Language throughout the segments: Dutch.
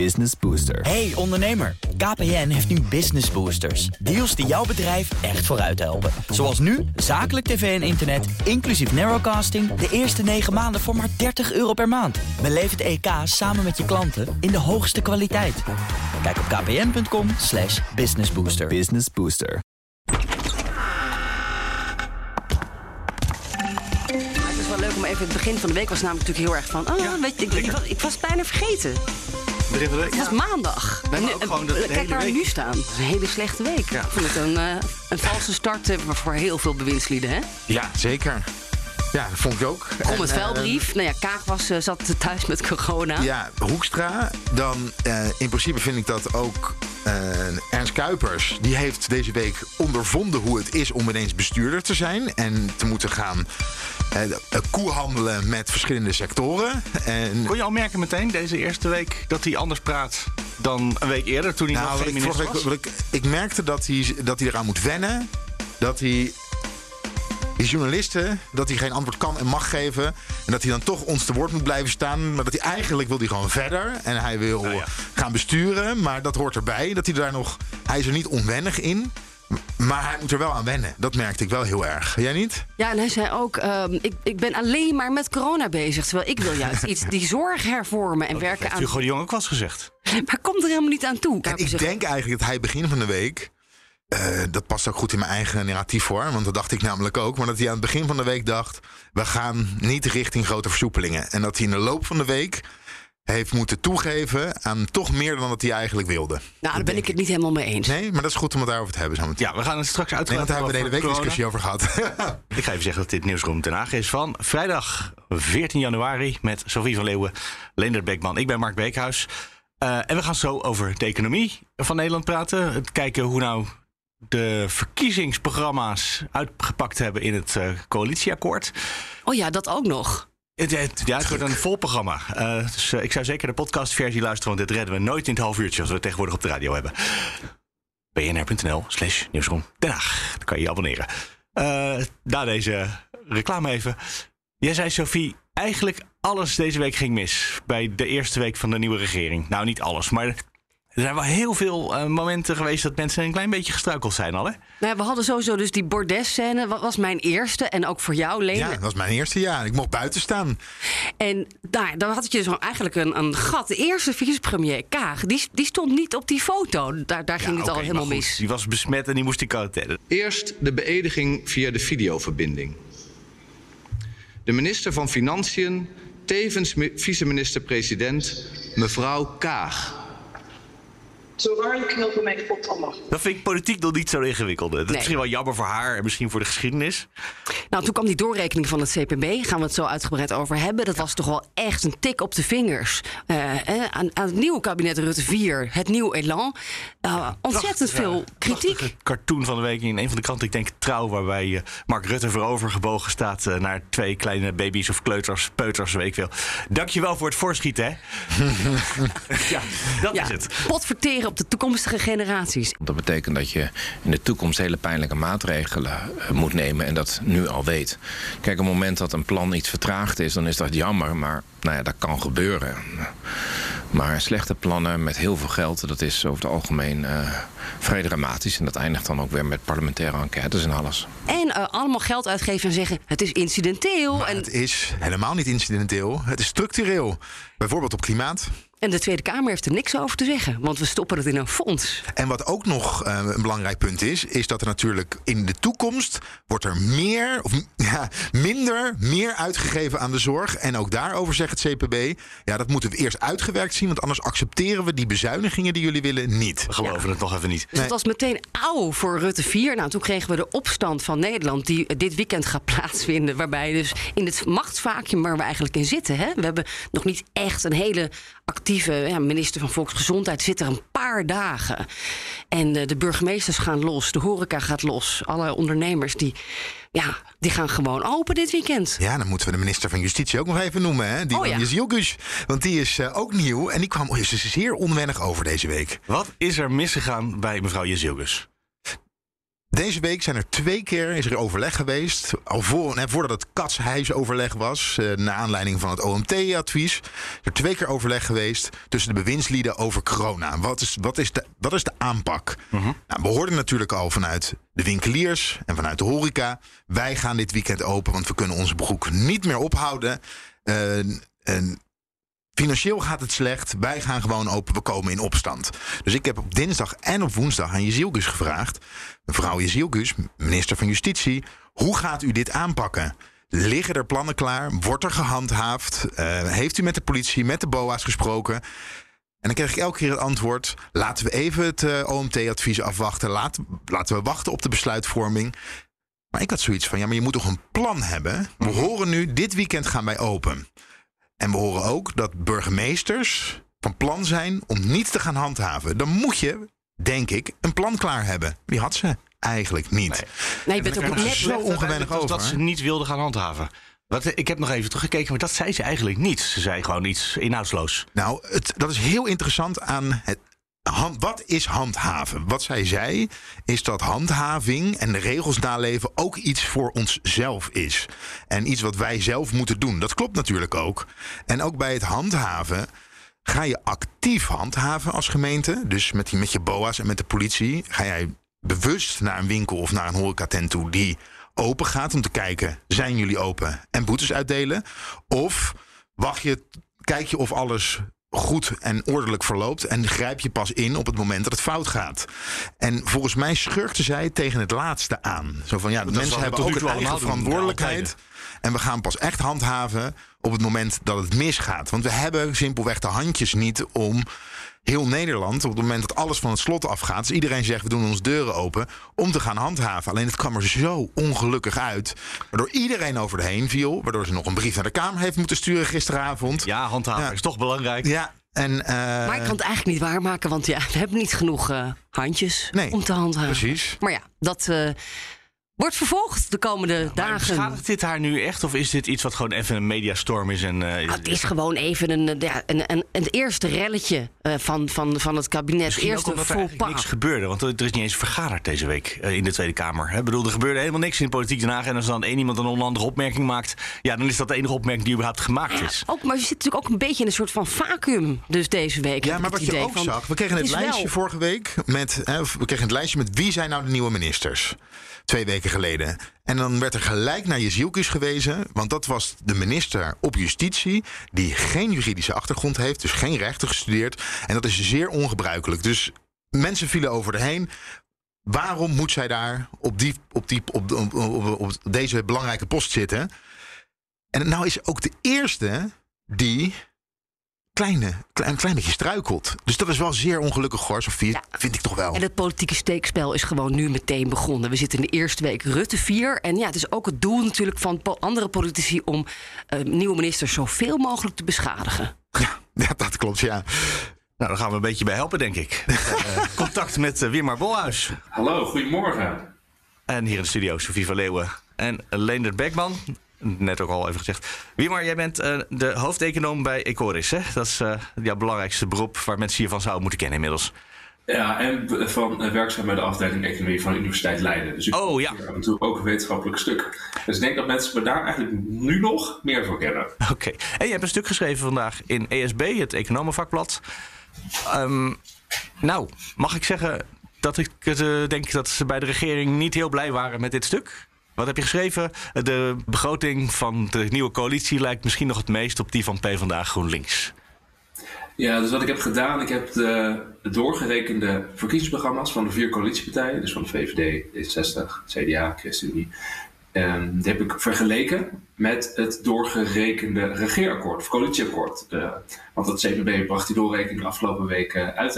Business Booster. Hey ondernemer, KPN heeft nu Business Boosters. Deals die jouw bedrijf echt vooruit helpen. Zoals nu, zakelijk tv en internet, inclusief narrowcasting... de eerste 9 maanden voor maar 30 euro per maand. Beleef het EK samen met je klanten in de hoogste kwaliteit. Kijk op kpn.com slash businessbooster. Business Booster. Het is wel leuk om even... Het begin van de week was namelijk natuurlijk heel erg van... Oh, weet je, ik, ik, was, ik was bijna vergeten. Begin van de week. Het was maandag. Nee, maar Nu- ook gewoon de- de Kijk hele waar we week. nu staan. Het is een hele slechte week. Ja. Ik vind het een, eh, een valse start eh, voor heel veel bewindslieden. Hè? Ja, zeker. Ja, dat vond ik ook. Kom het eh, vuilbrief. nou ja, Kaag was, eh, zat thuis met corona. Ja, Hoekstra, dan eh, in principe vind ik dat ook Ernst Kuipers. Die heeft deze week ondervonden hoe het is om ineens bestuurder te zijn. En te moeten gaan eh, koehandelen met verschillende sectoren. En, Kon je al merken meteen deze eerste week dat hij anders praat dan een week eerder toen hij nou, nog geen minister was? ik, ik merkte dat hij, dat hij eraan moet wennen. Dat hij die journalisten, dat hij geen antwoord kan en mag geven. En dat hij dan toch ons te woord moet blijven staan. Maar dat hij eigenlijk wil hij gewoon verder. En hij wil Nou ja. gaan besturen. Maar dat hoort erbij. Dat hij daar nog. Hij is er niet onwennig in. Maar hij moet er wel aan wennen. Dat merkte ik wel heel erg. Jij niet? Ja, en hij zei ook, ehm, ik, ik ben alleen maar met corona bezig. Terwijl ik wil juist iets, die zorg hervormen en werken Heeft aan... Hugo de Jong ook wel eens gezegd. Maar komt er helemaal niet aan toe. En ik denk eigenlijk dat hij begin van de week. Eh, dat past ook goed in mijn eigen narratief voor. Want dat dacht ik namelijk ook. Maar dat hij aan het begin van de week dacht. We gaan niet richting grote versoepelingen. En dat hij in de loop van de week heeft moeten toegeven aan toch meer dan dat hij eigenlijk wilde. Nou, daar ben ik het niet helemaal mee eens. Nee, maar dat is goed om het daarover te hebben zo meteen. Ja, we gaan het straks Nee, uitgebreid want daar hebben we de hele week discussie over gehad. Ik ga even zeggen dat dit Nieuwsroom Den Haag is van vrijdag 14 januari... met Sofie van Leeuwen, Leendert Beekman. Ik ben Mark Beekhuis. Eh, en we gaan zo over de economie van Nederland praten. Het kijken hoe nou de verkiezingsprogramma's uitgepakt hebben in het eh, coalitieakkoord. Oh ja, dat ook nog. Het, het, ja, het wordt een vol programma. Eh, dus eh, ik zou zeker de podcastversie luisteren, want dit redden we nooit in het half uurtje als we het tegenwoordig op de radio hebben. bnr.nl slash nieuwsroom Den Haag. Dan kan je je abonneren. Eh, na deze reclame even. Jij zei, Sophie, eigenlijk alles deze week ging mis. Bij de eerste week van de nieuwe regering. Nou, niet alles, maar er zijn wel heel veel eh, momenten geweest dat mensen een klein beetje gestruikeld zijn al, hè? Nou, we hadden sowieso dus die bordesscène. Wat was mijn eerste. En ook voor jou, Lene. Ja, dat was mijn eerste jaar. Ik mocht buiten staan. En daar, daar had je dus eigenlijk een, een gat. De eerste vicepremier, Kaag, die, die stond niet op die foto. Daar, daar ging het al helemaal goed, mis. Die was besmet en die moest die quarantaine. Eerst de beëdiging via de videoverbinding. De minister van Financiën, tevens mi- vice-minister-president, mevrouw Kaag. Zo waarlijk knopen mijn pot allemaal. Dat vind ik politiek nog niet zo ingewikkeld. Dat is Nee. misschien wel jammer voor haar en misschien voor de geschiedenis. Nou, toen kwam die doorrekening van het CPB. Gaan we het zo uitgebreid over hebben. Dat was toch wel echt een tik op de vingers. Eh, eh, aan, aan het nieuwe kabinet Rutte 4, het nieuw elan. Eh, ontzettend veel kritiek. Prachtige cartoon van de week in een van de kranten, ik denk Trouw, waarbij eh, Mark Rutte voorover gebogen staat naar twee kleine baby's of kleuters, peuters, weet ik veel. Dankjewel voor het voorschieten, hè? ja, dat Ja, is het. potverteren op de toekomstige generaties. Dat betekent dat je in de toekomst hele pijnlijke maatregelen eh, moet nemen en dat nu al weet. Kijk, op het moment dat een plan iets vertraagd is, dan is dat jammer, maar nou ja, dat kan gebeuren. Maar slechte plannen met heel veel geld, dat is over het algemeen eh, vrij dramatisch. En dat eindigt dan ook weer met parlementaire enquêtes en alles. En eh, allemaal geld uitgeven en zeggen het is incidenteel. Maar En, het is helemaal niet incidenteel. Het is structureel. Bijvoorbeeld op klimaat. En de Tweede Kamer heeft er niks over te zeggen. Want we stoppen het in een fonds. En wat ook nog eh, een belangrijk punt is, is dat er natuurlijk in de toekomst wordt er meer of ja, minder meer uitgegeven aan de zorg. En ook daarover zegt het CPB, ja, dat moeten we eerst uitgewerkt zien, want anders accepteren we die bezuinigingen die jullie willen niet. We geloven het nog even niet. Dus het was meteen auw voor Rutte 4. Nou, toen kregen we de opstand van Nederland die dit weekend gaat plaatsvinden. Waarbij dus in het machtsvacuum waar we eigenlijk in zitten. Hè, we hebben nog niet echt een hele actieve ja, minister van Volksgezondheid. Zit er een paar dagen. En eh, de burgemeesters gaan los, de horeca gaat los. Alle ondernemers die, ja, die gaan gewoon open dit weekend. Ja, dan moeten we de minister van Justitie ook nog even noemen, hè? Die Oh, van ja. Want die is eh, ook nieuw en die kwam oh, ze is zeer onwennig over deze week. Wat is er misgegaan bij mevrouw Jezilgus? Deze week zijn er twee keer is er overleg geweest. Al voor, nee, voordat het katshuisoverleg was, uh, naar aanleiding van het OMT-advies. Er is twee keer overleg geweest tussen de bewindslieden over corona. Wat is, wat is, de, wat is de aanpak? nou, we hoorden natuurlijk al vanuit de winkeliers en vanuit de horeca. Wij gaan dit weekend open, want we kunnen onze broek niet meer ophouden. Uh, en Financieel gaat het slecht. Wij gaan gewoon open. We komen in opstand. Dus ik heb op dinsdag en op woensdag aan Jezielgus gevraagd. Mevrouw Jezielgus, minister van Justitie. Hoe gaat u dit aanpakken? Liggen er plannen klaar? Wordt er gehandhaafd? Uh, heeft u met de politie, met de BOA's gesproken? En dan krijg ik elke keer het antwoord: laten we even het uh, OMT-advies afwachten. Laten, laten we wachten op de besluitvorming. Maar ik had zoiets van: ja, maar je moet toch een plan hebben? We horen nu, dit weekend gaan wij open. En we horen ook dat burgemeesters van plan zijn om niet te gaan handhaven. Dan moet je, denk ik, een plan klaar hebben. Die had ze eigenlijk niet. Nee, nee je bent ook net zo ongewennig over. Dat ze niet wilden gaan handhaven. Wat, ik heb nog even teruggekeken, maar dat zei ze eigenlijk niet. Ze zei gewoon iets inhoudsloos. Nou, het, dat is heel interessant aan het, Wat is handhaven? Wat zij zei, is dat handhaving en de regels naleven ook iets voor onszelf is. En iets wat wij zelf moeten doen. Dat klopt natuurlijk ook. En ook bij het handhaven ga je actief handhaven als gemeente. Dus met, met je BOA's en met de politie ga jij bewust naar een winkel of naar een horecatent toe die open gaat om te kijken, zijn jullie open en boetes uitdelen? Of wacht je, kijk je of alles goed en ordelijk verloopt. En grijp je pas in op het moment dat het fout gaat. En volgens mij schurkte zij tegen het laatste aan. Zo van ja, de mensen hebben ook een eigen verantwoordelijkheid. En we gaan pas echt handhaven op het moment dat het misgaat. Want we hebben simpelweg de handjes niet om heel Nederland, op het moment dat alles van het slot afgaat, dus iedereen zegt we doen onze deuren open, om te gaan handhaven. Alleen het kwam er zo ongelukkig uit, waardoor iedereen over de heen viel, waardoor ze nog een brief naar de Kamer heeft moeten sturen gisteravond. Ja, handhaven is toch belangrijk. Ja, en, uh, maar ik kan het eigenlijk niet waarmaken, want ja, we hebben niet genoeg uh, handjes nee, om te handhaven. Precies. Maar ja, dat. Uh, Wordt vervolgd de komende ja, dagen. Beschadigt dit haar nu echt? Of is dit iets wat gewoon even een mediastorm is? En, uh, het is gewoon even een, ja, een, een, een eerste relletje uh, van, van, van het kabinet. Misschien eerste ook omdat er niks gebeurde. Want er is niet eens vergaderd deze week uh, in de Tweede Kamer. Ik bedoel, er gebeurde helemaal niks in de politiek Den Haag. En als dan één iemand een onhandige opmerking maakt... ja, dan is dat de enige opmerking die überhaupt gemaakt is. Ja, ook, maar je zit natuurlijk ook een beetje in een soort van vacuüm dus deze week. Ja, maar wat je ook van, zag... We kregen het, het lijstje wel... vorige week met... we kregen het lijstje met wie zijn nou de nieuwe ministers twee weken geleden. En dan werd er gelijk naar Jezielkus gewezen. Want dat was de minister op justitie. Die geen juridische achtergrond heeft. Dus geen rechten gestudeerd. En dat is zeer ongebruikelijk. Dus mensen vielen over de heen. Waarom moet zij daar op, die, op, die, op, op, op, op deze belangrijke post zitten? En nou is ook de eerste die kleine, klein, klein beetje struikelt. Dus dat is wel zeer ongelukkig, hoor, Sofie. Ja. Vind ik toch wel. En het politieke steekspel is gewoon nu meteen begonnen. We zitten in de eerste week Rutte 4. En ja, het is ook het doel natuurlijk van andere politici... om uh, nieuwe ministers zoveel mogelijk te beschadigen. Ja, ja dat klopt, ja. Nou, daar gaan we een beetje bij helpen, denk ik. uh, contact met uh, Wimar Bolhuis. Hallo, goedemorgen. En hier in de studio Sofie van Leeuwen en Leendert Beckman net ook al even gezegd. Wiemar, jij bent uh, de hoofdeconoom bij Ecoris. Hè? Dat is uh, jouw belangrijkste beroep waar mensen je van zouden moeten kennen inmiddels. Ja, en van uh, werkzaam bij de afdeling Economie van de Universiteit Leiden. Dus ik oh ja. natuurlijk ook een wetenschappelijk stuk. Dus ik denk dat mensen me daar eigenlijk nu nog meer voor kennen. Oké. Okay. En je hebt een stuk geschreven vandaag in ESB, het economenvakblad. Um, nou, mag ik zeggen dat ik denk dat ze bij de regering niet heel blij waren met dit stuk? Wat heb je geschreven? De begroting van de nieuwe coalitie lijkt misschien nog het meest op die van PvdA GroenLinks. Ja, dus wat ik heb gedaan, ik heb de doorgerekende verkiezingsprogramma's van de vier coalitiepartijen, dus van de VVD, D66, CDA, ChristenUnie, um, die heb ik vergeleken met het doorgerekende regeerakkoord, of coalitieakkoord. Uh, want het CPB bracht die doorrekening de afgelopen weken uit.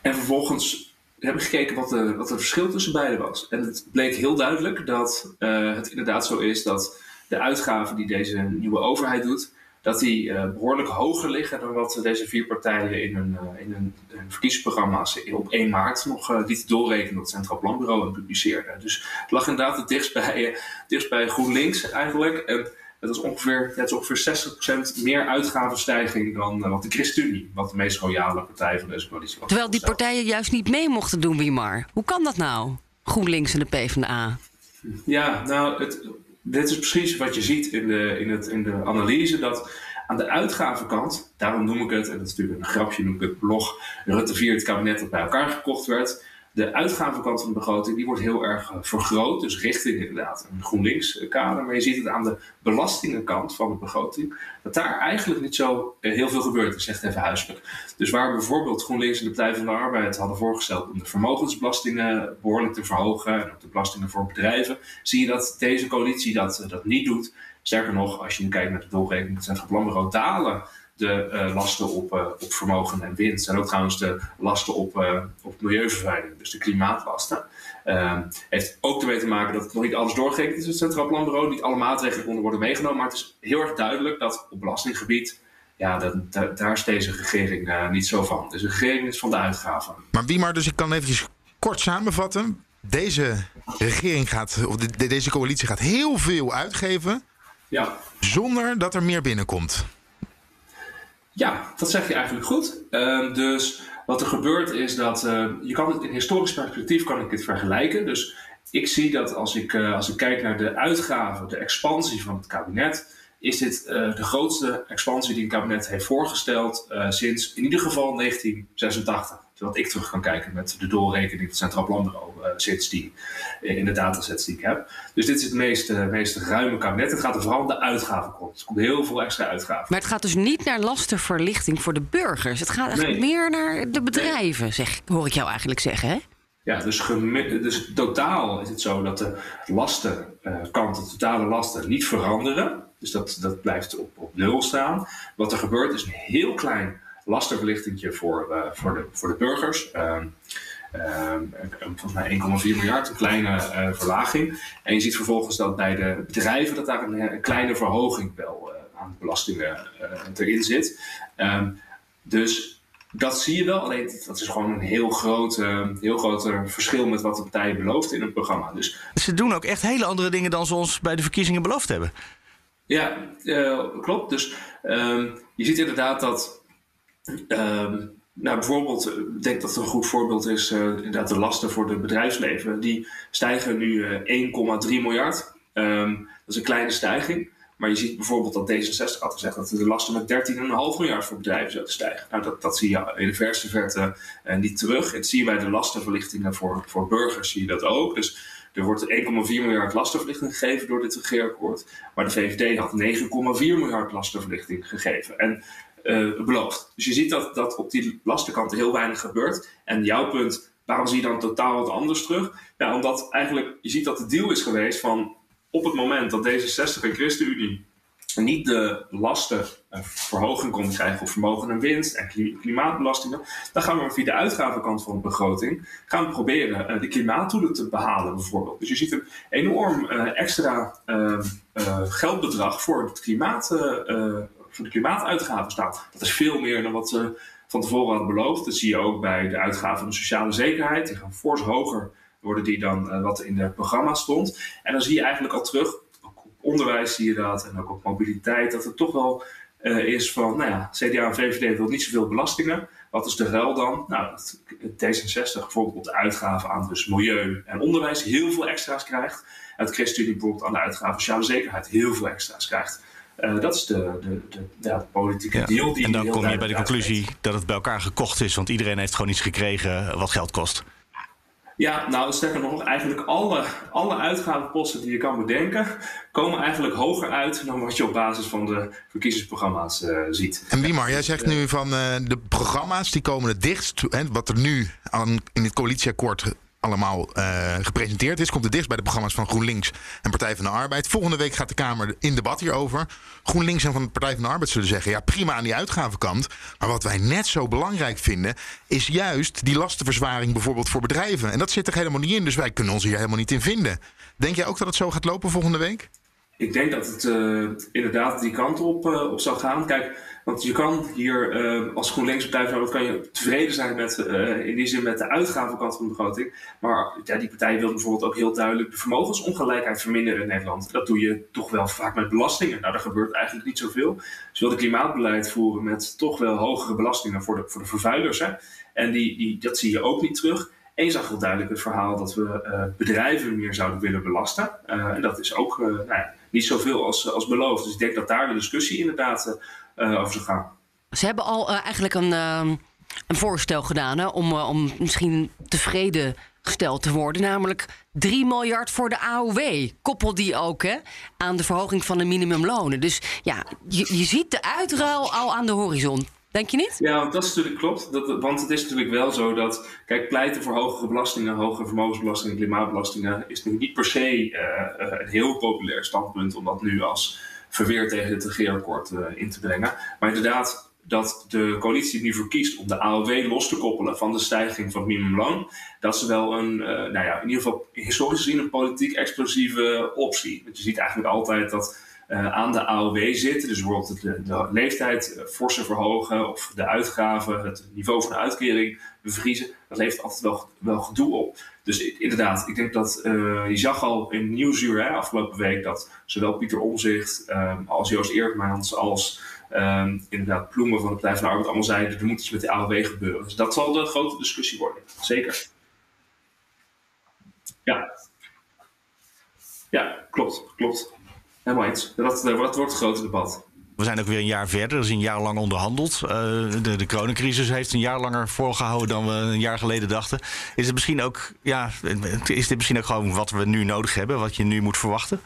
En vervolgens hebben gekeken wat, de, wat het verschil tussen beide was. En het bleek heel duidelijk dat uh, het inderdaad zo is dat de uitgaven die deze nieuwe overheid doet, dat die uh, behoorlijk hoger liggen dan wat deze vier partijen in hun, uh, in hun, verkiezingsprogramma's op 1 maart nog lieten doorrekenen dat het Centraal Planbureau publiceerde. Dus het lag inderdaad het dichtst bij, dichtst bij GroenLinks eigenlijk. En het is ongeveer, het is ongeveer 60% meer uitgavenstijging dan uh, wat de ChristenUnie, wat de meest royale partij van deze coalitie was. Terwijl die partijen juist niet mee mochten doen, wie maar. Hoe kan dat nou? GroenLinks en de PvdA? Ja, nou, het, dit is precies wat je ziet in de, in het, in de analyse. Dat aan de uitgavenkant, daarom noem ik het, en dat is natuurlijk een grapje, noem ik het blog Rutte 4, het kabinet dat bij elkaar gekocht werd de uitgavenkant van de begroting die wordt heel erg eh, vergroot. Dus richting inderdaad een GroenLinks-kader. Maar je ziet het aan de belastingenkant van de begroting. Dat daar eigenlijk niet zo eh, heel veel gebeurt. Ik zeg het even huiselijk. Dus waar bijvoorbeeld GroenLinks en de Partij van de Arbeid hadden voorgesteld om de vermogensbelastingen behoorlijk te verhogen. En ook de belastingen voor bedrijven. Zie je dat deze coalitie dat, eh, dat niet doet. Sterker nog, als je nu kijkt naar de doelrekening het Centraal Planbureau, dalen de uh, lasten op, uh, op vermogen en winst. En ook trouwens de lasten op, uh, op milieuvervuiling, dus de klimaatlasten. Ehm, heeft ook ermee te maken dat het nog niet alles doorgerekend is, het Centraal Planbureau. Niet alle maatregelen konden worden meegenomen. Maar het is heel erg duidelijk dat op belastinggebied. Ja, dat, dat, daar is deze regering niet zo van. Dus de regering is van de uitgaven. Maar wie maar, dus ik kan even kort samenvatten. Deze regering gaat, of de, deze coalitie gaat heel veel uitgeven. Ja. Zonder dat er meer binnenkomt. Ja, dat zeg je eigenlijk goed. Uh, dus wat er gebeurt is dat uh, je kan het in historisch perspectief kan ik dit vergelijken. Dus ik zie dat als ik, uh, als ik kijk naar de uitgaven, de expansie van het kabinet, is dit uh, de grootste expansie die het kabinet heeft voorgesteld sinds in ieder geval 1986 dat ik terug kan kijken met de doorrekening van Centraal Planbureau uh, sinds die, in de datasets die ik heb. Dus dit is het meest, uh, meest ruime kabinet. Het gaat er vooral om de uitgaven komt. Er komt heel veel extra uitgaven. Maar het gaat dus niet naar lastenverlichting voor de burgers. Het gaat eigenlijk nee. meer naar de bedrijven, nee. zeg, hoor ik jou eigenlijk zeggen, hè? Ja, dus, dus totaal is het zo dat de lastenkant, uh, de totale lasten, niet veranderen. Dus dat, dat blijft op, op nul staan. Wat er gebeurt is een heel klein lastenverlichting voor, uh, voor, de, voor de burgers. Uh, volgens mij 1,4 miljard, een kleine uh, verlaging. En je ziet vervolgens dat bij de bedrijven dat daar een, een kleine verhoging wel aan de belastingen erin zit. Um, dus dat zie je wel, alleen dat is gewoon een heel groot, heel groot verschil met wat de partijen beloofden in het programma. Dus, Ze doen ook echt hele andere dingen dan ze ons bij de verkiezingen beloofd hebben. Ja, klopt. Dus um, je ziet inderdaad dat Um, nou, bijvoorbeeld, ik denk dat een goed voorbeeld is, uh, inderdaad de lasten voor het bedrijfsleven. Die stijgen nu uh, 1,3 miljard. Um, dat is een kleine stijging. Maar je ziet bijvoorbeeld dat D66 had gezegd dat de lasten met 13,5 miljard voor bedrijven zouden stijgen. Nou, dat, dat zie je in de verste verte niet terug. Het zie je bij de lastenverlichtingen voor, voor burgers, zie je dat ook. Dus er wordt 1,4 miljard lastenverlichting gegeven door dit regeerakkoord. Maar de VVD had 9,4 miljard lastenverlichting gegeven. En uh. Dus je ziet dat, dat op die lastenkant heel weinig gebeurt. En jouw punt, waarom zie je dan totaal wat anders terug? Ja, omdat eigenlijk je ziet dat de deal is geweest van op het moment dat D66 en ChristenUnie niet de lastenverhoging konden krijgen voor vermogen en winst en klimaatbelastingen, dan gaan we via de uitgavenkant van de begroting gaan we proberen uh, de klimaatdoelen te behalen bijvoorbeeld. Dus je ziet een enorm uh, extra uh, geldbedrag voor het klimaat de klimaatuitgaven staat. Dat is veel meer dan wat ze van tevoren hadden beloofd. Dat zie je ook bij de uitgaven van de sociale zekerheid. Die gaan fors hoger worden die dan uh, wat in het programma stond. En dan zie je eigenlijk al terug, ook op onderwijs zie je dat en ook op mobiliteit, dat het toch wel uh, is van, nou ja, CDA en VVD wil niet zoveel belastingen. Wat is de ruil dan? Nou, dat D66 bijvoorbeeld de uitgaven aan dus milieu en onderwijs heel veel extra's krijgt. En het ChristenUnie bijvoorbeeld aan de uitgaven sociale zekerheid heel veel extra's krijgt. Uh, dat is de, de, de, ja, politieke ja. deal. Die en dan kom je bij de conclusie uitgeeft. dat het bij elkaar gekocht is, want iedereen heeft gewoon iets gekregen wat geld kost. Ja, nou sterker nog, eigenlijk alle, alle uitgavenposten die je kan bedenken, komen eigenlijk hoger uit dan wat je op basis van de verkiezingsprogramma's uh, ziet. En Wimar, jij zegt nu van uh, de programma's die komen het dichtst, hè, wat er nu aan, in het coalitieakkoord allemaal uh, gepresenteerd is. Komt het dichtst bij de programma's van GroenLinks en Partij van de Arbeid. Volgende week gaat de Kamer in debat hierover. GroenLinks en van de Partij van de Arbeid zullen zeggen... ja, prima aan die uitgavenkant. Maar wat wij net zo belangrijk vinden... is juist die lastenverzwaring bijvoorbeeld voor bedrijven. En dat zit er helemaal niet in, dus wij kunnen ons hier helemaal niet in vinden. Denk jij ook dat het zo gaat lopen volgende week? Ik denk dat het uh, inderdaad die kant op, uh, op zal gaan. Kijk... Want je kan hier uh, als GroenLinks kan je tevreden zijn met, uh, in die zin met de uitgavenkant van de begroting. Maar ja, die partij wil bijvoorbeeld ook heel duidelijk de vermogensongelijkheid verminderen in Nederland. Dat doe je toch wel vaak met belastingen. Nou, daar gebeurt eigenlijk niet zoveel. Ze willen klimaatbeleid voeren met toch wel hogere belastingen voor de, voor de vervuilers. Hè? En die, die, dat zie je ook niet terug. Je zag heel duidelijk het verhaal dat we bedrijven meer zouden willen belasten. en dat is ook nou ja, niet zoveel als, als beloofd. Dus ik denk dat daar de discussie inderdaad over zou gaan. Ze hebben al eigenlijk een, een voorstel gedaan hè, om, om misschien tevreden gesteld te worden. Namelijk 3 miljard voor de AOW. Koppel die ook hè, aan de verhoging van de minimumlonen. Dus ja, je, je ziet de uitruil al aan de horizon. Denk je niet? Ja, dat is natuurlijk klopt. Dat, want het is natuurlijk wel zo dat, kijk, pleiten voor hogere belastingen, hogere vermogensbelastingen, klimaatbelastingen, is nu niet per se uh, een heel populair standpunt om dat nu als verweer tegen het regeerakkoord uh, in te brengen. Maar inderdaad, dat de coalitie nu verkiest om de AOW los te koppelen van de stijging van het minimumloon, dat is wel een, uh, nou ja, in ieder geval historisch gezien een politiek explosieve optie. Want je ziet eigenlijk altijd dat uh, aan de AOW zitten, dus bijvoorbeeld de, de leeftijd uh, forse verhogen of de uitgaven, het niveau van de uitkering bevriezen, dat levert altijd wel, wel gedoe op. Dus inderdaad, ik denk dat je zag al in Nieuwsuur afgelopen week dat zowel Pieter Omzicht als Joost Eertmans als um, inderdaad Ploemen van de Partij van de Arbeid allemaal zeiden, er moet iets met de AOW gebeuren. Dus dat zal de grote discussie worden, zeker. Ja. Ja, klopt, klopt. Helemaal eens. Dat, dat wordt het grote debat. We zijn ook weer een jaar verder. Er is een jaar lang onderhandeld. Uh, de, de coronacrisis heeft een jaar langer volgehouden dan we een jaar geleden dachten. Is het misschien ook, ja, is dit misschien ook gewoon wat we nu nodig hebben, wat je nu moet verwachten?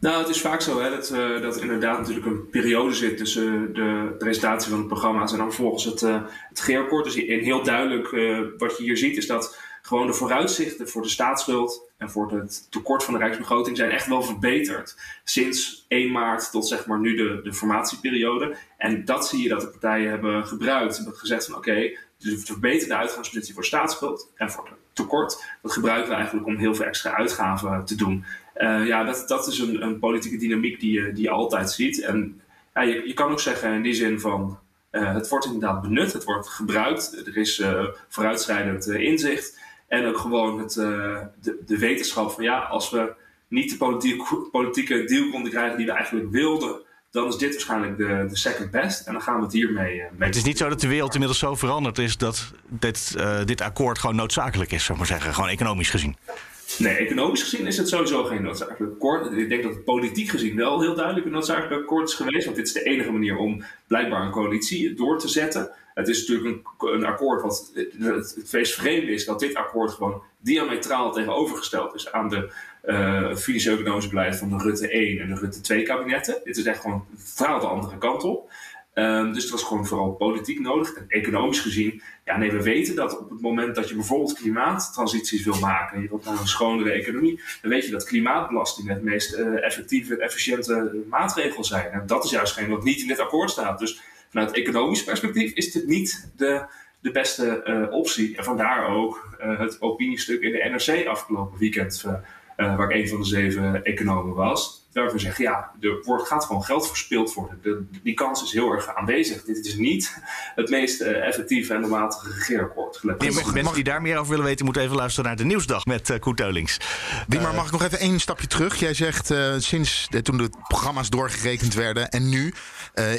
Nou, het is vaak zo hè, dat, uh, dat inderdaad natuurlijk een periode zit tussen de presentatie van het programma's en dan volgens het, uh, het G-akkoord. Dus heel duidelijk wat je hier ziet is dat gewoon de vooruitzichten voor de staatsschuld en voor het tekort van de rijksbegroting zijn echt wel verbeterd. Sinds 1 maart tot zeg maar nu de, de formatieperiode. En dat zie je dat de partijen hebben gebruikt. Ze hebben gezegd van oké, okay, de uitgangspositie voor staatsschuld en voor het tekort. Dat gebruiken we eigenlijk om heel veel extra uitgaven te doen. Uh, ja, dat, dat is een, een politieke dynamiek die je, die je altijd ziet. En ja, je, je kan ook zeggen in die zin van uh, het wordt inderdaad benut, het wordt gebruikt, er is uh, vooruitschrijdend inzicht. En ook gewoon het, de, de wetenschap van ja, als we niet de politiek, politieke deal konden krijgen die we eigenlijk wilden, dan is dit waarschijnlijk de, de second best. En dan gaan we het hiermee. mee het is niet zo dat de wereld inmiddels zo veranderd is dat dit, dit akkoord gewoon noodzakelijk is, zou ik maar zeggen, gewoon economisch gezien. Nee, economisch gezien is het sowieso geen noodzakelijk akkoord. Ik denk dat het politiek gezien wel heel duidelijk een noodzakelijk akkoord is geweest. Want dit is de enige manier om blijkbaar een coalitie door te zetten. Het is natuurlijk een, akkoord wat het, het feest vreemde is dat dit akkoord gewoon diametraal tegenovergesteld is aan de uh, financieel-economische beleid van de Rutte 1 en de Rutte 2 kabinetten. Dit is echt gewoon totaal de andere kant op. Um, dus het was gewoon vooral politiek nodig. En economisch gezien, ja, nee, we weten dat op het moment dat je bijvoorbeeld klimaattransities wil maken en je wilt naar een schonere economie, dan weet je dat klimaatbelastingen het meest uh, effectieve en efficiënte maatregel zijn. En dat is juist geen wat niet in dit akkoord staat. Dus vanuit economisch perspectief is dit niet de, de beste uh, optie. En vandaar ook uh, het opiniestuk in de NRC afgelopen weekend, waar ik een van de zeven economen was waarvan we zeggen, ja, er wordt, gaat gewoon geld verspild worden. De, die kans is heel erg aanwezig. Dit is niet het meest uh, effectieve en doelmatige regeerakkoord. Nee, mensen die daar meer over willen weten, moeten even luisteren naar de Nieuwsdag met uh, Koet Teulings. Die, maar mag ik nog even één stapje terug? Jij zegt uh, sinds de, toen de programma's doorgerekend werden en nu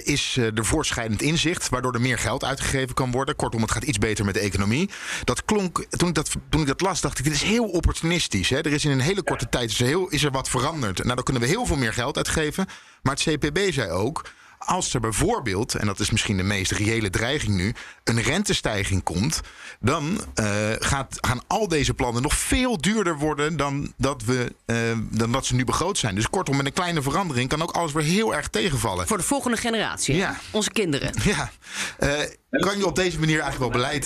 is er voorschrijdend inzicht, waardoor er meer geld uitgegeven kan worden. Kortom, het gaat iets beter met de economie. Dat klonk, toen ik dat, toen ik dat las, dacht ik, dit is heel opportunistisch. Hè? Er is in een hele korte tijd is er, heel, is er wat veranderd. Nou, dan kunnen we heel veel meer geld uitgeven. Maar het CPB zei ook. Als er bijvoorbeeld, en dat is misschien de meest reële dreiging nu, een rentestijging komt, dan uh, gaat, gaan al deze plannen nog veel duurder worden dan dat, we, uh, dan dat ze nu begroot zijn. Dus kortom, met een kleine verandering kan ook alles weer heel erg tegenvallen. Voor de volgende generatie, ja. onze kinderen. Ja. Uh, kan je op deze manier eigenlijk wel beleid,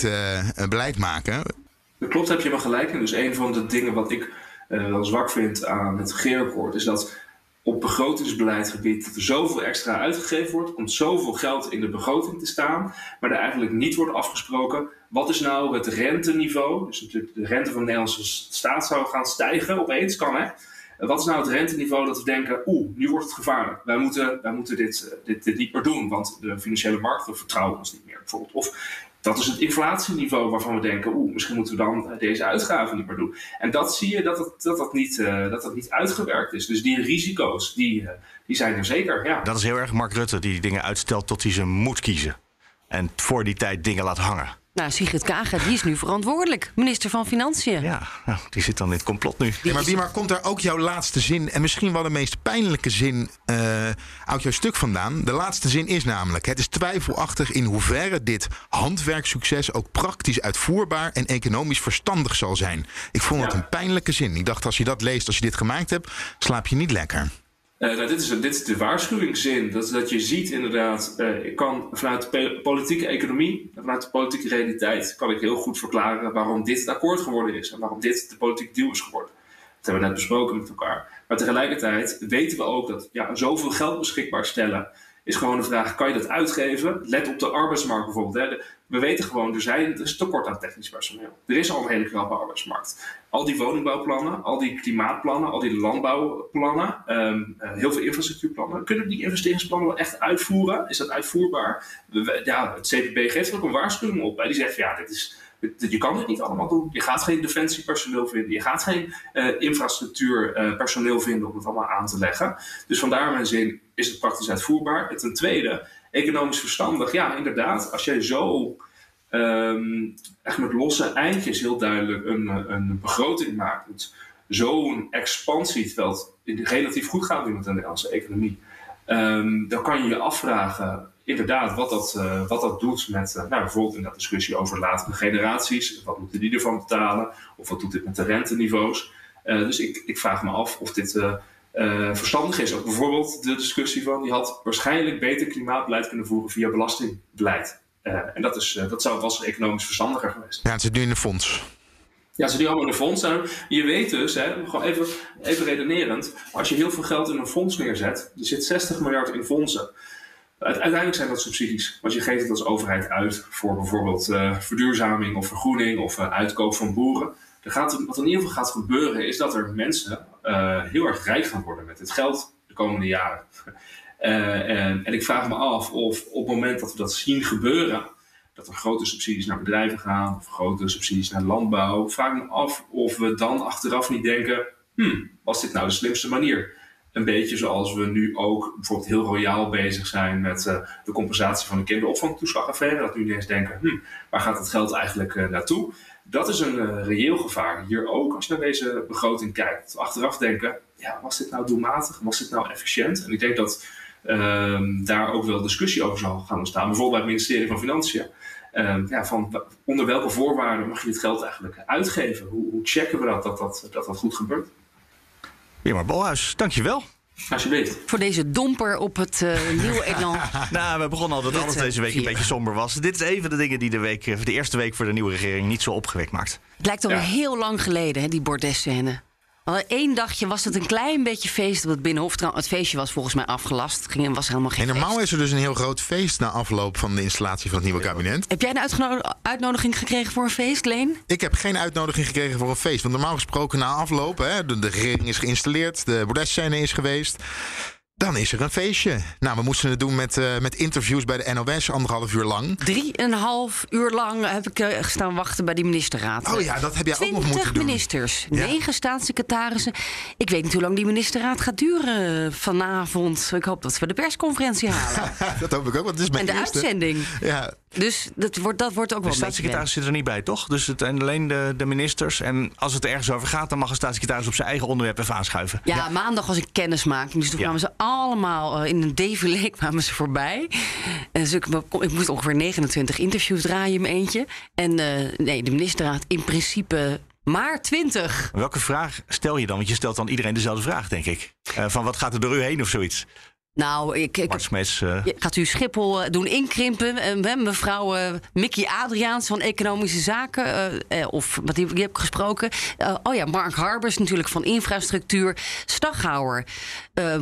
beleid maken? Dat klopt, heb je wel gelijk. En dus een van de dingen wat ik wel zwak vind aan het regeerakkoord is dat op begrotingsbeleidgebied dat er zoveel extra uitgegeven wordt, komt zoveel geld in de begroting te staan, maar er eigenlijk niet wordt afgesproken wat is nou het renteniveau. Dus natuurlijk de rente van de Nederlandse staat zou gaan stijgen opeens, kan hè. Wat is nou het renteniveau dat we denken, oeh, nu wordt het gevaarlijk. Wij moeten, wij moeten dit, eh, dit, dit niet meer doen, want de financiële markten vertrouwen ons niet meer bijvoorbeeld. Of dat is het inflatieniveau waarvan we denken, oeh, misschien moeten we dan eh, deze uitgaven niet meer doen. En dat zie je dat het, dat dat, niet, uh, dat dat niet uitgewerkt is. Dus die risico's, die, uh, die zijn er zeker, ja. Dat is heel erg Mark Rutte, die dingen uitstelt tot hij ze moet kiezen. En voor die tijd dingen laat hangen. Nou, Sigrid Kaag, die is nu verantwoordelijk. Minister van Financiën. Ja, nou, die zit dan in het complot nu. Ja, maar wie maar komt daar ook jouw laatste zin en misschien wel de meest pijnlijke zin eh, uit jouw stuk vandaan? De laatste zin is namelijk: het is twijfelachtig in hoeverre dit handwerksucces ook praktisch uitvoerbaar en economisch verstandig zal zijn. Ik vond dat Ja. een pijnlijke zin. Ik dacht als je dat leest, als je dit gemaakt hebt, slaap je niet lekker. Eh, nou, dit, is, de waarschuwingszin. Dat, dat je ziet inderdaad, eh, ik kan vanuit de politieke economie, vanuit de politieke realiteit, kan ik heel goed verklaren waarom dit het akkoord geworden is. En waarom dit de politieke deal is geworden. Dat hebben we net besproken met elkaar. Maar tegelijkertijd weten we ook dat ja, zoveel geld beschikbaar stellen, is gewoon de vraag, kan je dat uitgeven? Let op de arbeidsmarkt bijvoorbeeld. Hè. We weten gewoon, er, zijn, er is tekort aan technisch personeel. Er is al een hele krappe arbeidsmarkt. Al die woningbouwplannen, al die klimaatplannen, al die landbouwplannen, ehm, eh, heel veel infrastructuurplannen. Kunnen we die investeringsplannen wel echt uitvoeren? Is dat uitvoerbaar? Ja, het CPB geeft er ook een waarschuwing op. Hè. Die zegt, ja, dit is, je kan dit niet allemaal doen. Je gaat geen defensiepersoneel vinden. Je gaat geen eh, infrastructuurpersoneel vinden om het allemaal aan te leggen. Dus vandaar mijn zin, is het praktisch uitvoerbaar? En ten tweede, economisch verstandig. Ja, inderdaad, als jij zo ehm, echt met losse eindjes heel duidelijk een, eh, een begroting maakt. Expansie, terwijl het relatief goed gaat de Nederlandse economie. ehm, dan kan je je afvragen, inderdaad, wat dat, eh, wat dat doet met eh, nou, bijvoorbeeld in dat discussie over latere generaties. Wat moeten die ervan betalen? Of wat doet dit met de renteniveaus? Dus ik, ik vraag me af of dit eh, verstandig is. Ook bijvoorbeeld de discussie van, die had waarschijnlijk beter klimaatbeleid kunnen voeren via belastingbeleid. Eh, en dat, is, eh, dat zou, was economisch verstandiger geweest. Ja, het zit nu in de fonds. Ja, ze die allemaal in een fonds. Je weet dus, hè, gewoon even, even redenerend, als je heel veel geld in een fonds neerzet, er zit 60 miljard in fondsen. Uite- Uiteindelijk zijn dat subsidies. Want je geeft het als overheid uit voor bijvoorbeeld verduurzaming of vergroening of uitkoop van boeren. Er gaat, wat in ieder geval gaat gebeuren is dat er mensen eh, heel erg rijk gaan worden met dit geld de komende jaren. Eh, en, en ik vraag me af of op het moment dat we dat zien gebeuren, dat er grote subsidies naar bedrijven gaan of grote subsidies naar landbouw, vraag me af of we dan achteraf niet denken, hmm, was dit nou de slimste manier? Een beetje zoals we nu ook bijvoorbeeld heel royaal bezig zijn met eh, de compensatie van de kinderopvangtoeslagaffaire. Dat nu ineens denken, hmm, waar gaat het geld eigenlijk naartoe? Dat is een eh, reëel gevaar. Hier ook, als je naar deze begroting kijkt. Achteraf denken, ja, was dit nou doelmatig? Was dit nou efficiënt? En ik denk dat ehm, daar ook wel discussie over zal gaan ontstaan. Bijvoorbeeld bij het ministerie van Financiën. Ehm, ja, van onder welke voorwaarden mag je dit geld eigenlijk uitgeven? Hoe, hoe checken we dat, dat dat, dat, goed gebeurt? Weer maar Bolhuis, dankjewel. Alsjeblieft. Voor deze domper op het eh nieuwe elan. Nou, we begonnen al dat alles deze week een beetje somber was. Dit is even de dingen die de, week, eh, de eerste week voor de nieuwe regering niet zo opgewekt maakt. Het lijkt Ja. heel lang geleden, hè, die bordesscène. Één dagje was het een klein beetje feest op het Binnenhof. Het feestje was volgens mij afgelast. Ging, was helemaal geen En normaal feest. is er dus een heel groot feest na afloop van de installatie van het nieuwe kabinet. Heb jij een uitnodiging gekregen voor een feest, Leen? Ik heb geen uitnodiging gekregen voor een feest. Want normaal gesproken na afloop, hè, de, de regering is geïnstalleerd, de bordesscène is geweest. Dan is er een feestje. Nou, we moesten het doen met, eh, met interviews bij de NOS, anderhalf uur lang. Drieënhalf uur lang heb ik eh, gestaan wachten bij die ministerraad. Oh ja, dat heb jij ook nog Twintig moeten doen. ministers, Ja. negen staatssecretarissen. Ik weet niet hoe lang die ministerraad gaat duren vanavond. Ik hoop dat we de persconferentie halen. dat hoop ik ook, want het is mijn en de eerste. uitzending. Ja, Dus dat wordt, dat wordt ook De wel beetje staatssecretaris zit er niet bij, toch? Dus het zijn alleen de, de ministers. En als het er ergens over gaat, dan mag een staatssecretaris op zijn eigen onderwerp even aanschuiven. Ja, maandag was ik kennismaking. Dus toen Ja. kwamen ze allemaal eh, in een défilé kwamen ze voorbij. En dus ik, ik moest ongeveer 29 interviews draaien in mijn eentje. En eh, nee, de ministerraad in principe maar 20. Welke vraag stel je dan? Want je stelt dan iedereen dezelfde vraag, denk ik. Eh, van wat gaat er door u heen of zoiets? Nou, ik, Smeets, eh, Gaat u Schiphol eh, doen inkrimpen? Hebben mevrouw Mickey Adriaans van Economische Zaken, of wat die, die heb ik gesproken. Oh ja, Mark Harbers natuurlijk van Infrastructuur. Staghouwer,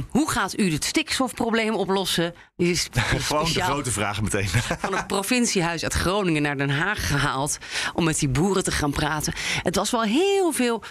hoe gaat u het stikstofprobleem oplossen? Die is gewoon de grote vragen meteen. van het provinciehuis uit Groningen naar Den Haag gehaald om met die boeren te gaan praten. Het was wel heel veel.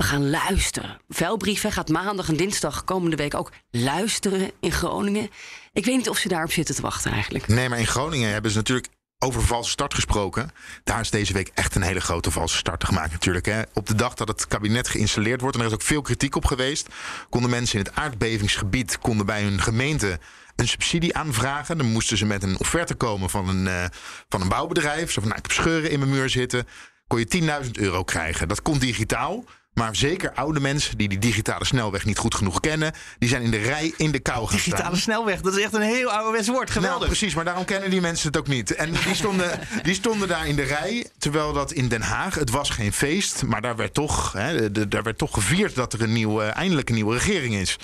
We gaan luisteren. Vuilbrieven gaat maandag en dinsdag komende week ook luisteren in Groningen. Ik weet niet of ze daarop zitten te wachten eigenlijk. nee, maar in Groningen hebben ze natuurlijk over valse start gesproken. Daar is deze week echt een hele grote valse start gemaakt natuurlijk. Hè. Op de dag dat het kabinet geïnstalleerd wordt, en er is ook veel kritiek op geweest... konden mensen in het aardbevingsgebied konden bij hun gemeente een subsidie aanvragen. Dan moesten ze met een offerte komen van een, eh, van een bouwbedrijf. Zo van, nou, ik heb scheuren in mijn muur zitten. Kon je 10.000 euro krijgen. Dat kon digitaal. Maar zeker oude mensen die die digitale snelweg niet goed genoeg kennen... die zijn in de rij in de kou gaan Digitale staan. snelweg, dat is echt een heel ouderwets woord. Geweldig. Nou, precies, maar daarom kennen die mensen het ook niet. En die stonden, die stonden daar in de rij, terwijl dat in Den Haag, het was geen feest, maar daar werd toch, hè, daar werd toch gevierd dat er een nieuwe, eindelijk een nieuwe regering is.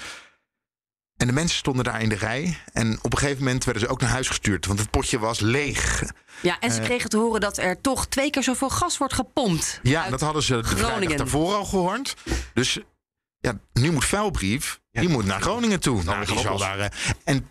En de mensen stonden daar in de rij en op een gegeven moment werden ze ook naar huis gestuurd, want het potje was leeg. Ja, en ze kregen te horen dat er toch twee keer zoveel gas wordt gepompt. Ja, dat hadden ze de Groningen. daarvoor al gehoord. Dus ja, nu moet Vuilbrief, die moet naar Groningen toe. Nou, die zal daar, eh, en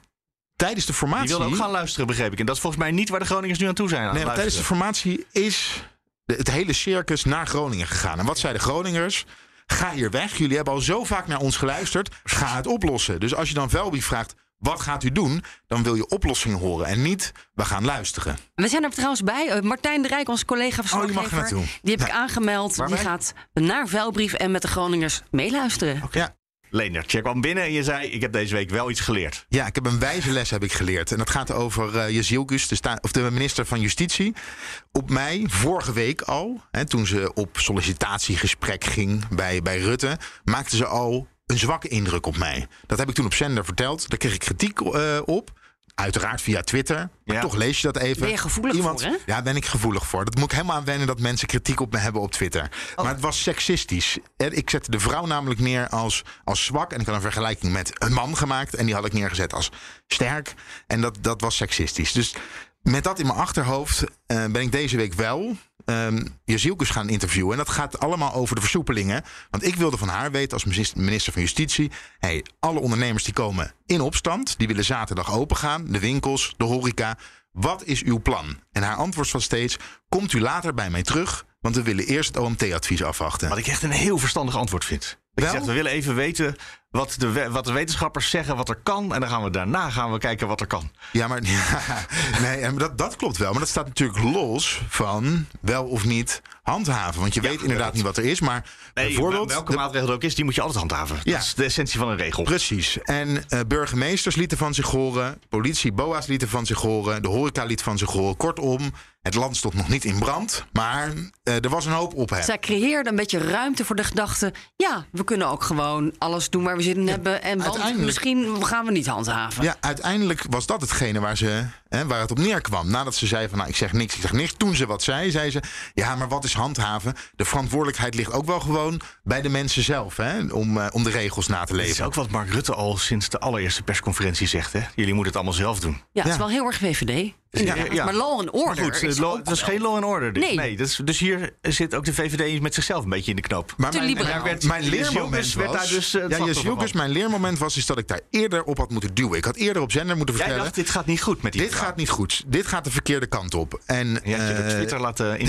tijdens de formatie... Die wilde ook gaan luisteren, begreep ik. En dat is volgens mij niet waar de Groningers nu aan toe zijn. aan Nee, tijdens de formatie is de- het hele circus naar Groningen gegaan. En wat zeiden de Groningers? Ga hier weg. Jullie hebben al zo vaak naar ons geluisterd. Ga het oplossen. Dus als je dan Velby vraagt, wat gaat u doen? Dan wil je oplossingen horen en niet, we gaan luisteren. We zijn er trouwens bij. Eh, Martijn de Rijk, onze collega Oh, die mag naartoe. die heb ik aangemeld. Waarbij? Die gaat naar Vuilbrief en met de Groningers meeluisteren. Ja. Leendert, je kwam binnen en je zei... ik heb deze week wel iets geleerd. Ja, ik heb een wijze les heb ik geleerd. En dat gaat over uh, de, sta- of de minister van Justitie. Op mij, vorige week al, hè, toen ze op sollicitatiegesprek ging bij, bij Rutte, maakte ze al een zwakke indruk op mij. Dat heb ik toen op zender verteld. Daar kreeg ik kritiek eh, op. Uiteraard via Twitter. Maar Ja. toch lees je dat even. Ben je gevoelig voor, hè? Ja, ben ik gevoelig voor. Dat moet ik helemaal aan wennen dat mensen kritiek op me hebben op Twitter. Oh. Maar het was seksistisch. Ik zette de vrouw namelijk neer als, als zwak. En ik had een vergelijking met een man gemaakt. En die had ik neergezet als sterk. En dat, dat was seksistisch. Dus met dat in mijn achterhoofd eh, ben ik deze week wel um, Jezielkus gaan interviewen. En dat gaat allemaal over de versoepelingen. Want ik wilde van haar weten als minister- minister van Justitie... Hey, alle ondernemers die komen in opstand... die willen zaterdag open gaan. De winkels, de horeca. Wat is uw plan? En haar antwoord was steeds... komt u later bij mij terug... want we willen eerst het OMT-advies afwachten. Wat ik echt een heel verstandig antwoord vind. Wel? zegt, we willen even weten wat de, wat de wetenschappers zeggen, wat er kan. En dan gaan we daarna gaan we kijken wat er kan. Ja, maar ja, nee, en dat, dat klopt wel. Maar dat staat natuurlijk los van wel of niet handhaven. Want je weet inderdaad niet wat er is. Maar bijvoorbeeld. welke de- maatregel er ook is, die moet je altijd handhaven. Ja. Dat is de essentie van een regel. Precies. En eh, burgemeesters lieten van zich horen. Politie, BOA's lieten van zich horen. De horeca liet van zich horen. Kortom, het land stond nog niet in brand. Maar eh, er was een hoop op hem. Zij creëerde een beetje ruimte voor de gedachte... ja, we kunnen ook gewoon alles doen waar we zin in hebben... en want misschien gaan we niet handhaven. Ja, uiteindelijk was dat hetgene waar, ze, hè, waar het op neerkwam. Nadat ze zei van, nou, ik zeg niks, ik zeg niks. Toen ze wat zei, zei ze, ja, maar wat is handhaven? De verantwoordelijkheid ligt ook wel gewoon bij de mensen zelf, hè, om, eh, om de regels na te Dat is leven. ook wat Mark Rutte al sinds de allereerste persconferentie zegt. Hè? Jullie moeten het allemaal zelf doen. Ja, het is wel heel erg VVD. ja. Maar law and order Maar goed, is het het was wel- geen law and order. dit. Nee. dus, dus hier zit ook de VVD met zichzelf een beetje in de knoop. Maar Te mijn, liberaal. mijn, Werd- mijn leermoment werd was... daar dus, eh, het ja, van. mijn leermoment was is dat ik daar eerder op had moeten duwen. Ik had eerder op zender moeten Jij vertellen... dacht, dit gaat niet goed met die dit. Gaat niet goed. Dit gaat de verkeerde kant op. En, Je je eh, Twitter laten.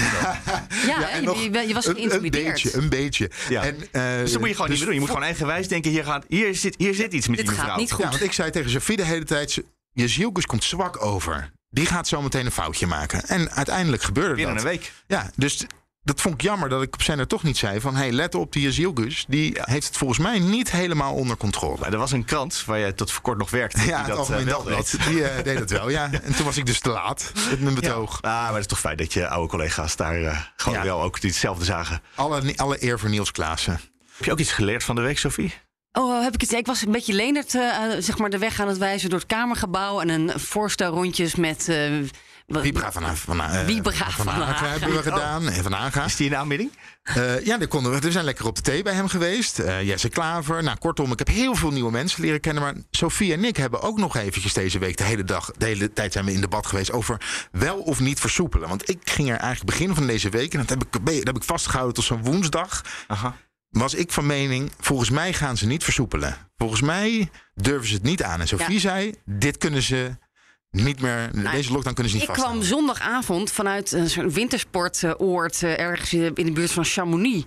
Ja, en je, nog je- je was een- geïntimideerd. Een beetje, een beetje. Ja. En, eh, Dus dat moet je gewoon niet dus doen. Je moet gewoon eigenwijs denken, hier, gaat, hier, zit, hier zit iets met Dit die gaat mevrouw. niet goed. Ja, want ik zei tegen Sophie de hele tijd... Jezielkus komt zwak over. Die gaat zo meteen een foutje maken. En uiteindelijk gebeurde Binnen dat. een week. Ja, dus dat vond ik jammer dat ik op zender toch niet zei van... hey, let op, die Jezielkus, die heeft het volgens mij niet helemaal onder controle. Maar er was een krant waar jij tot voor kort nog werkte. Ja, die het dat, eh, Dagblad, deed. die eh, deed het wel, ja. En toen was ik dus te laat met mijn betoog. Ah, maar het is toch fijn dat je oude collega's daar eh, gewoon Ja. wel ook hetzelfde zagen. Alle, alle eer voor Niels Klaassen. Heb je ook iets geleerd van de week, Sophie? Oh, heb ik het? Ik was een beetje Leendert, eh, zeg maar, de weg aan het wijzen door het Kamergebouw. En een voorstel rondjes met. eh, wat- Vibra van, van, eh, Vibra van, van Haga Haga. hebben we gedaan. En van Haga. Is die in aanbieding? Eh, ja, daar konden we, we zijn lekker op de thee bij hem geweest. Eh, Jesse Klaver. Nou, kortom, ik heb heel veel nieuwe mensen leren kennen. Maar Sofie en ik hebben ook nog eventjes deze week... de hele dag, de hele tijd zijn we in debat geweest... over wel of niet versoepelen. Want ik ging er eigenlijk begin van deze week... en dat heb ik, dat heb ik vastgehouden tot zo'n woensdag... Aha. was ik van mening... volgens mij gaan ze niet versoepelen. Volgens mij durven ze het niet aan. En Sofie Ja. zei, dit kunnen ze niet meer... deze lockdown kunnen ze niet Ik kwam zondagavond vanuit een soort wintersportoord eh, ergens in de buurt van Chamonix.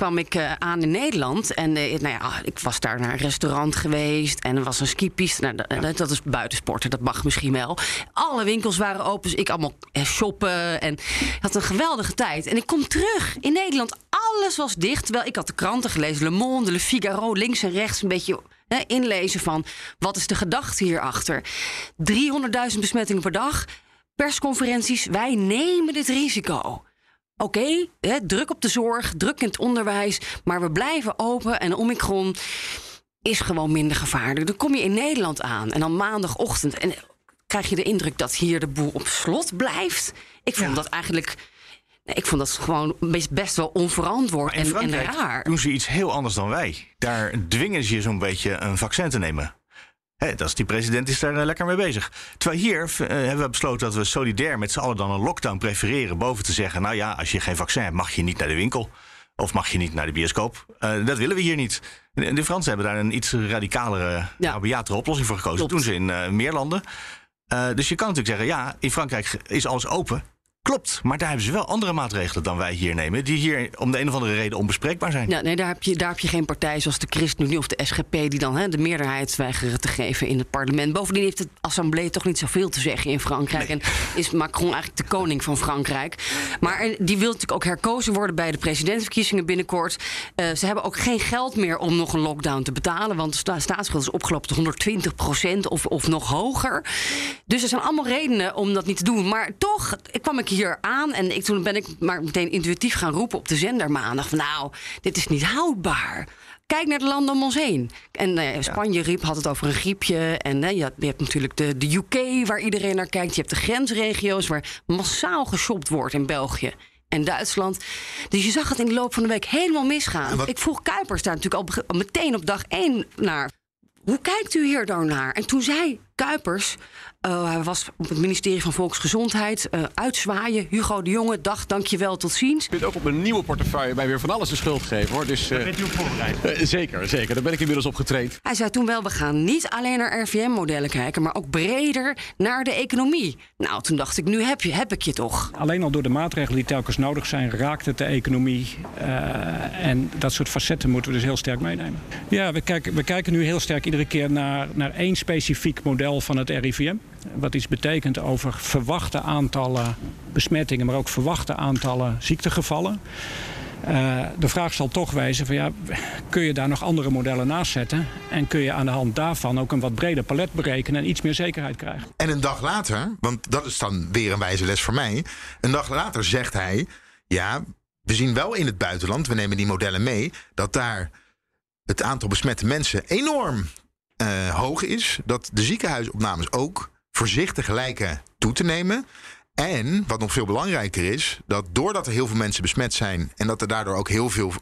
Kwam ik eh, aan in Nederland. En eh, nou ja, ik was daar naar een restaurant geweest. En er was een skipiste. Nou, dat- dat, dat is buitensporten, dat mag misschien wel. Alle winkels waren open. Dus ik allemaal eh, shoppen. En had een geweldige tijd. En ik kom terug in Nederland. Alles was dicht. Terwijl ik had de kranten gelezen. Le Monde, Le Figaro, links en rechts. Een beetje inlezen van wat is de gedachte hierachter. 300.000 besmettingen per dag, persconferenties, wij nemen dit risico. Oké, druk op de zorg, druk in het onderwijs, maar we blijven open en Omicron is gewoon minder gevaarlijk. Dan kom je in Nederland aan en dan maandagochtend en krijg je de indruk dat hier de boel op slot blijft. Ik vond dat eigenlijk. Ik vond dat gewoon best, wel onverantwoord en, en raar. doen ze iets heel anders dan wij. Daar dwingen ze je zo'n beetje een vaccin te nemen. Dat is, die president is daar eh, lekker mee bezig. Terwijl hier eh, hebben we besloten dat we solidair met z'n allen dan een lockdown prefereren. Boven te zeggen, nou ja, als je geen vaccin hebt, mag je niet naar de winkel. Of mag je niet naar de bioscoop. Eh, dat willen we hier niet. De, de Fransen hebben daar een iets radicalere, Ja. rabiatere oplossing voor gekozen. Dat doen ze in meer landen. Dus je kan natuurlijk zeggen, ja, in Frankrijk is alles open. Klopt, maar daar hebben ze wel andere maatregelen dan wij hier nemen. Die hier om de een of andere reden onbespreekbaar zijn. Ja, nee, daar heb, je, daar heb je geen partij zoals de ChristenUnie of de SGP... die dan hè, de meerderheid weigeren te geven in het parlement. Bovendien heeft de assemblée toch niet zoveel te zeggen in Frankrijk. En is Macron eigenlijk de koning van Frankrijk. Maar die wil natuurlijk ook herkozen worden bij de presidentsverkiezingen binnenkort. Eh, ze hebben ook geen geld meer om nog een lockdown te betalen... want de sta- staatsschuld is opgelopen tot 120 procent of, of nog hoger. Dus er zijn allemaal redenen om dat niet te doen. Maar toch kwam ik hier aan en ik, toen ben ik maar meteen intuïtief gaan roepen op de zender maandag. Van, nou, dit is niet houdbaar. Kijk naar de landen om ons heen. En eh, Spanje riep, had het over een griepje. En eh, je, hebt- je hebt natuurlijk de, de UK waar iedereen naar kijkt. Je hebt de grensregio's waar massaal geshopt wordt in België. En Duitsland. Dus je zag het in de loop van de week helemaal misgaan. Wat- Ik vroeg Kuipers daar natuurlijk al meteen op dag één naar. Hoe kijkt u hier dan naar? En toen zei Kuipers, eh, hij was op het ministerie van Volksgezondheid, eh, uitzwaaien. Hugo de Jonge, dag, dankjewel, tot ziens. Ik vind ook op een nieuwe portefeuille mij weer van alles de schuld geven hoor. Dus, eh, Bent u op voorbereid? zeker, zeker. Daar ben ik inmiddels op getraind. Hij zei toen wel, we gaan niet alleen naar RVM-modellen kijken, maar ook breder naar de economie. Nou, toen dacht ik, nu heb, je, heb ik je toch. Alleen al door de maatregelen die telkens nodig zijn, raakt het de economie. Eh, en dat soort facetten moeten we dus heel sterk meenemen. Ja, we kijken, we kijken nu heel sterk iedere keer naar, naar één specifiek model van het RIVM. Wat iets betekent over verwachte aantallen besmettingen, maar ook verwachte aantallen ziektegevallen. Eh, de vraag zal toch wezen: van, ja, kun je daar nog andere modellen naast zetten? En kun je aan de hand daarvan ook een wat breder palet berekenen en iets meer zekerheid krijgen? En een dag later, want dat is dan weer een wijze les voor mij. Een dag later zegt hij: Ja, we zien wel in het buitenland, we nemen die modellen mee, dat daar het aantal besmette mensen enorm eh, hoog is. Dat de ziekenhuisopnames ook voorzichtig lijken toe te nemen. En wat nog veel belangrijker is, dat doordat er heel veel mensen besmet zijn en dat er daardoor ook heel veel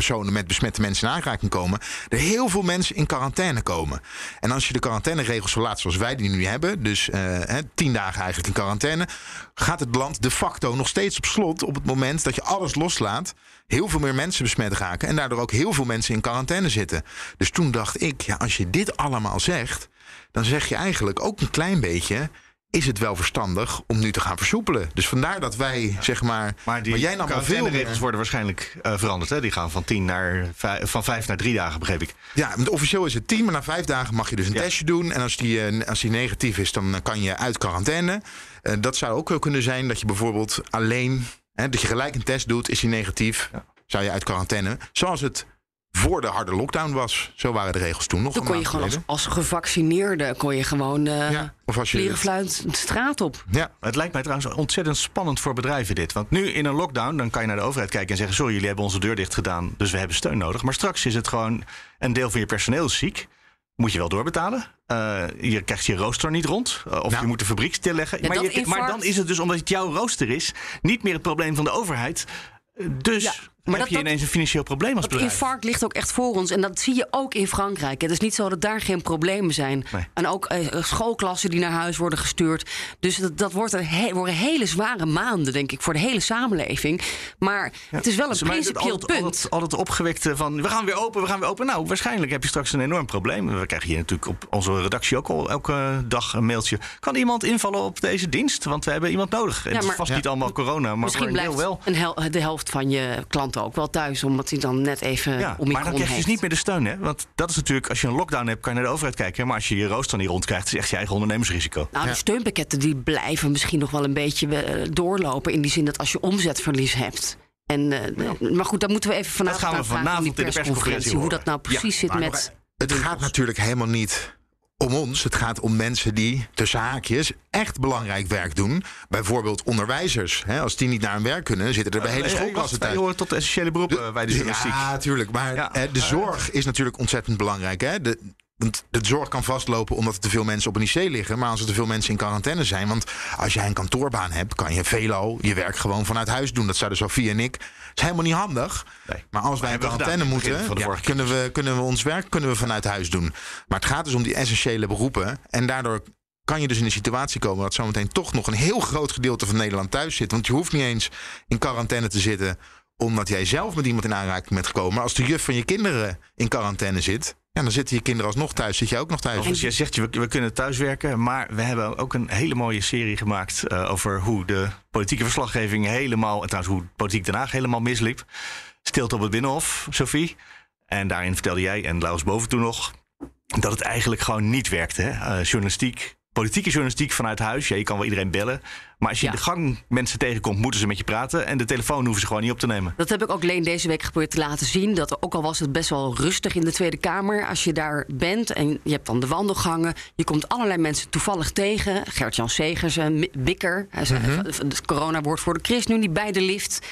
personen met besmette mensen in aanraking komen, er heel veel mensen in quarantaine komen. En als je de quarantaineregels zo laat zoals wij die nu hebben, dus eh, tien dagen eigenlijk in quarantaine, gaat het land de facto nog steeds op slot op het moment dat je alles loslaat. Heel veel meer mensen besmet raken en daardoor ook heel veel mensen in quarantaine zitten. Dus toen dacht ik, ja, als je dit allemaal zegt, dan zeg je eigenlijk ook een klein beetje. Is het wel verstandig om nu te gaan versoepelen? Dus vandaar dat wij, zeg maar. Maar die jij nam al veel regels worden waarschijnlijk eh, veranderd. Hè? Die gaan van, 10 naar vijf, van vijf naar drie dagen, begreep ik. Ja, officieel is het 10, maar na vijf dagen mag je dus een Ja. testje doen. En als die, eh, als die negatief is, dan kan je uit quarantaine. Eh, dat zou ook wel kunnen zijn dat je bijvoorbeeld alleen, hè, dat je gelijk een test doet, is die negatief, zou je uit quarantaine. Zoals het voor de harde lockdown was. Zo waren de regels toen nog. Toen kon je gewoon als, gevaccineerde kon je gewoon eh Ja, of als je fluit de straat op. Ja, Het lijkt mij trouwens ontzettend spannend voor bedrijven dit. Want nu in een lockdown, dan kan je naar de overheid kijken en zeggen... sorry, jullie hebben onze deur dicht gedaan, dus we hebben steun nodig. Maar straks is het gewoon een deel van je personeel is ziek. Moet je wel doorbetalen. Eh, je krijgt je rooster niet rond. Eh, of Nou. je moet de fabriek stilleggen. Ja, maar, je- dan is het dus, omdat het jouw rooster is... niet meer het probleem van de overheid. Dus Ja, maar heb dat- je ineens een financieel probleem als Dat bedrijf. infarct ligt ook echt voor ons. En dat zie je ook in Frankrijk. Het is niet zo dat daar geen problemen zijn. Nee. En ook eh, schoolklassen die naar huis worden gestuurd. Dus dat, dat wordt een he- worden hele zware maanden, denk ik, voor de hele samenleving. Maar het is wel een Dus, het principieel altijd, punt. Altijd, altijd opgewekte van we gaan weer open, we gaan weer open. Nou, waarschijnlijk heb je straks een enorm probleem. We krijgen hier natuurlijk op onze redactie ook al elke dag een mailtje. Kan iemand invallen op deze dienst? Want we hebben iemand nodig. Het is vast Ja. niet allemaal corona, maar Misschien voor een deel blijft wel. een hel- de helft van je klanten ook wel thuis, omdat hij dan net even Ja, Omicron maar dan krijg je dus niet meer de steun. Hè? Want dat is natuurlijk, als je een lockdown hebt, kan je naar de overheid kijken. Maar als je je rooster niet rondkrijgt, is echt je eigen ondernemersrisico. Nou, de steunpakketten die blijven misschien nog wel een beetje eh, doorlopen. In die zin dat als je omzetverlies hebt. En, eh, Maar goed, daar moeten we even vanavond gaan we vanavond in de persconferentie. Hoe dat nou precies Ja, zit maar met Het gaat natuurlijk helemaal niet om ons. Het gaat om mensen die, tussen haakjes, echt belangrijk werk doen. Bijvoorbeeld onderwijzers. Hè, als die niet naar hun werk kunnen, zitten er bij hele schoolklassen thuis. horen tot de essentiële beroepen bij de journalistiek. Ja, natuurlijk. Maar Ja. eh, de zorg is natuurlijk ontzettend belangrijk. Hè? De, want de zorg kan vastlopen omdat er te veel mensen op een IC liggen. Maar als er te veel mensen in quarantaine zijn. Want als jij een kantoorbaan hebt, kan je veelal je werk gewoon vanuit huis doen. Dat zouden Sofie en ik. Dat is helemaal niet handig. Nee. Maar als wij in quarantaine moeten, ja, kunnen, we, kunnen we ons werk kunnen we vanuit huis doen. Maar het gaat dus om die essentiële beroepen. En daardoor kan je dus in de situatie komen dat zometeen toch nog een heel groot gedeelte van Nederland thuis zit. Want je hoeft niet eens in quarantaine te zitten omdat jij zelf met iemand in aanraking bent gekomen. Maar als de juf van je kinderen in quarantaine zit, ja, dan zitten je kinderen alsnog thuis. Zit jij ook nog thuis? Dus jij zegt, we, we kunnen thuiswerken, maar we hebben ook een hele mooie serie gemaakt eh, over hoe de politieke verslaggeving helemaal, en trouwens hoe politiek Den Haag helemaal misliep. Stilte op het Binnenhof, Sophie. En daarin vertelde jij, en Laurens Boven toen nog, dat het eigenlijk gewoon niet werkte. Hè? Eh, journalistiek, politieke journalistiek vanuit huis. Ja, je kan wel iedereen bellen. Maar als je Ja. in de gang mensen tegenkomt, moeten ze met je praten. En de telefoon hoeven ze gewoon niet op te nemen. Dat heb ik ook Leen deze week geprobeerd te laten zien. Dat ook al was het best wel rustig in de Tweede Kamer. Als je daar bent en je hebt dan de wandelgangen. Je komt allerlei mensen toevallig tegen. Gert-Jan Segers, en Bikker. Hij is Mhm. het corona-woord voor de ChristenUnie bij de lift.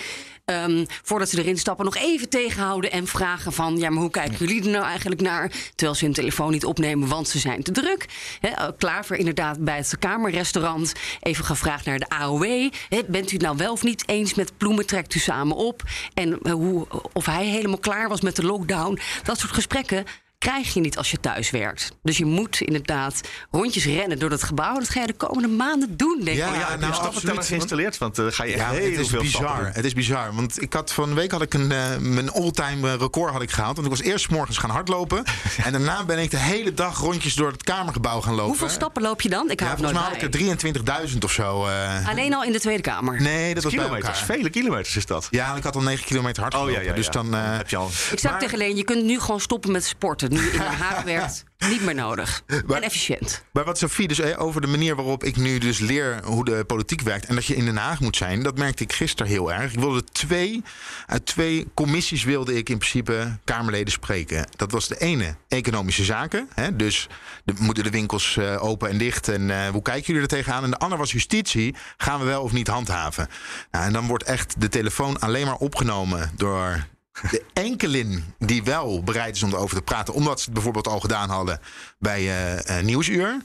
Ehm, voordat ze erin stappen, nog even tegenhouden en vragen van... ja, maar hoe kijken jullie er nou eigenlijk naar? Terwijl ze hun telefoon niet opnemen, want ze zijn te druk. He, eh, Klaver inderdaad bij het Kamerrestaurant. Even gevraagd naar de AOW. He, bent u het nou wel of niet eens met Ploemen? Trekt u samen op? En eh, hoe, of hij helemaal klaar was met de lockdown. Dat soort gesprekken krijg je niet als je thuis werkt. Dus je moet inderdaad rondjes rennen door het gebouw. Dat ga je de komende maanden doen, denk ik. Ja, Oh ja, nou, stappenteller absoluut. geïnstalleerd? Want dan ga je Ja, heel het is veel bizar. stappen. Het is bizar. Want ik had van een week had ik een, eh, mijn all-time eh, record had ik gehaald. Want ik was eerst 's morgens gaan hardlopen. en daarna ben ik de hele dag rondjes door het kamergebouw gaan lopen. Hoeveel stappen loop je dan? Ik Ja, volgens mij nooit had ik er 23.000 of zo. eh. Alleen al in de Tweede Kamer. nee, dat was bij Kilometers, elkaar. vele kilometers is dat. Ja, ik had al 9 kilometer hard Oh ja, ja, Dus dan... eh, heb je al. Ik zeg Maar- tegen Leen, je kunt nu gewoon stoppen met sporten. Nu in Den Haag werkt, niet meer nodig. Maar- En efficiënt. Maar wat Sofie dus over de manier waarop ik nu dus leer hoe de politiek werkt en dat je in Den Haag moet zijn, dat merkte ik gisteren heel erg. Ik wilde twee, uit twee commissies wilde ik in principe Kamerleden spreken. Dat was de ene, economische zaken. Hè, dus de, moeten de winkels eh, open en dicht en eh, hoe kijken jullie er tegenaan? En de andere was justitie, gaan we wel of niet handhaven? Nou, en dan wordt echt de telefoon alleen maar opgenomen door de enkelin die wel bereid is om erover te praten, omdat ze het bijvoorbeeld al gedaan hadden bij eh, eh, Nieuwsuur.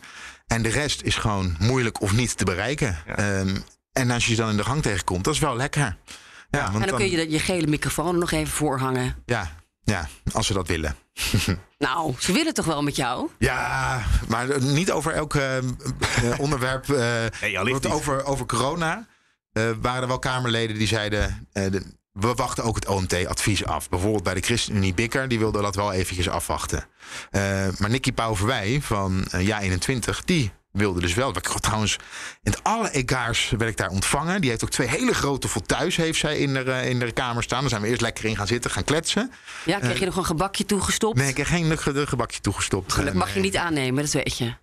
En de rest is gewoon moeilijk of niet te bereiken. Ehm, en als je ze dan in de gang tegenkomt, dat is wel lekker. Ja, want En dan kun je de- je gele microfoon nog even voorhangen. ja, ja, als ze dat willen. Nou, ze willen toch wel met jou? Ja, maar niet over elk eh, onderwerp. eh, Nee, over, over corona eh, waren er wel Kamerleden die zeiden... eh, de- we wachten ook het OMT-advies af. Bijvoorbeeld bij de ChristenUnie Bikker, die wilde dat wel eventjes afwachten. Eh, maar Nicky Pauverwij van eh, Ja21, die wilde dus wel. Ik, trouwens, in alle EK's werd ik daar ontvangen. Die heeft ook twee hele grote fauteuils heeft zij in de, in de kamer staan. Daar zijn we eerst lekker in gaan zitten, gaan kletsen. Ja, kreeg je nog een gebakje toegestopt? Nee, ik heb geen ge- gebakje toegestopt. Dat Eh, mag je niet aannemen, dat weet je.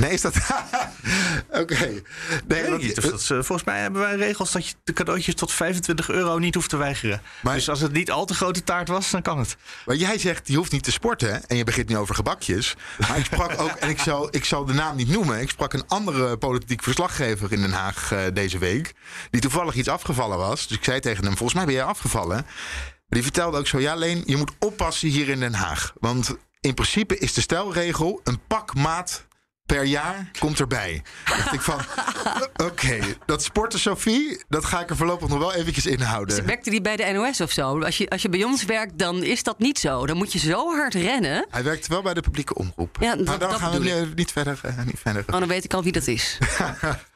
Nee, is dat... Oké. Nee, Nee, want- niet of dat, eh, volgens mij hebben wij regels dat je de cadeautjes tot 25 euro niet hoeft te weigeren. Maar- dus als het niet al te grote taart was, dan kan het. Maar jij zegt, je hoeft niet te sporten. En je begint nu over gebakjes. Maar ik sprak ook, en ik zal, ik zal de naam niet noemen. Ik sprak een andere politiek verslaggever in Den Haag eh, deze week. Die toevallig iets afgevallen was. Dus ik zei tegen hem, volgens mij ben jij afgevallen. Maar die vertelde ook zo, ja Leen, je moet oppassen hier in Den Haag. Want in principe is de stelregel een pak maat per jaar komt erbij. dacht ik van, oké, dat sporten Sophie, dat ga ik er voorlopig nog wel eventjes inhouden. Werkte die bij de NOS of zo? Als je, als je bij ons werkt, dan is dat niet zo. Dan moet je zo hard rennen. Hij werkt wel bij de publieke omroep. Ja, maar dat- dan gaan we niet verder. eh, niet verder. Oh, dan weet ik al wie dat is.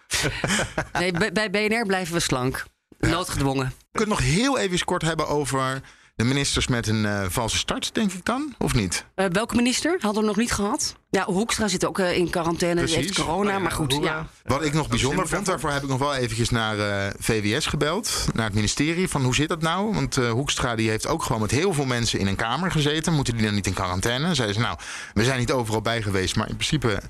nee, bij, bij BNR blijven we slank. Noodgedwongen. We kunnen nog heel even kort hebben over de ministers met een eh, valse start, denk ik dan, of niet? Eh, welke minister? Hadden we nog niet gehad? Ja, Hoekstra zit ook eh, in quarantaine. Die heeft corona, Oh ja, maar goed. ja. Wat ik nog bijzonder vond, daarvoor heb ik nog wel eventjes naar eh, VWS gebeld, naar het ministerie, van hoe zit dat nou? Want eh, Hoekstra die heeft ook gewoon met heel veel mensen in een kamer gezeten. Moeten die dan niet in quarantaine? Zeiden ze, nou, we zijn niet overal bij geweest, maar in principe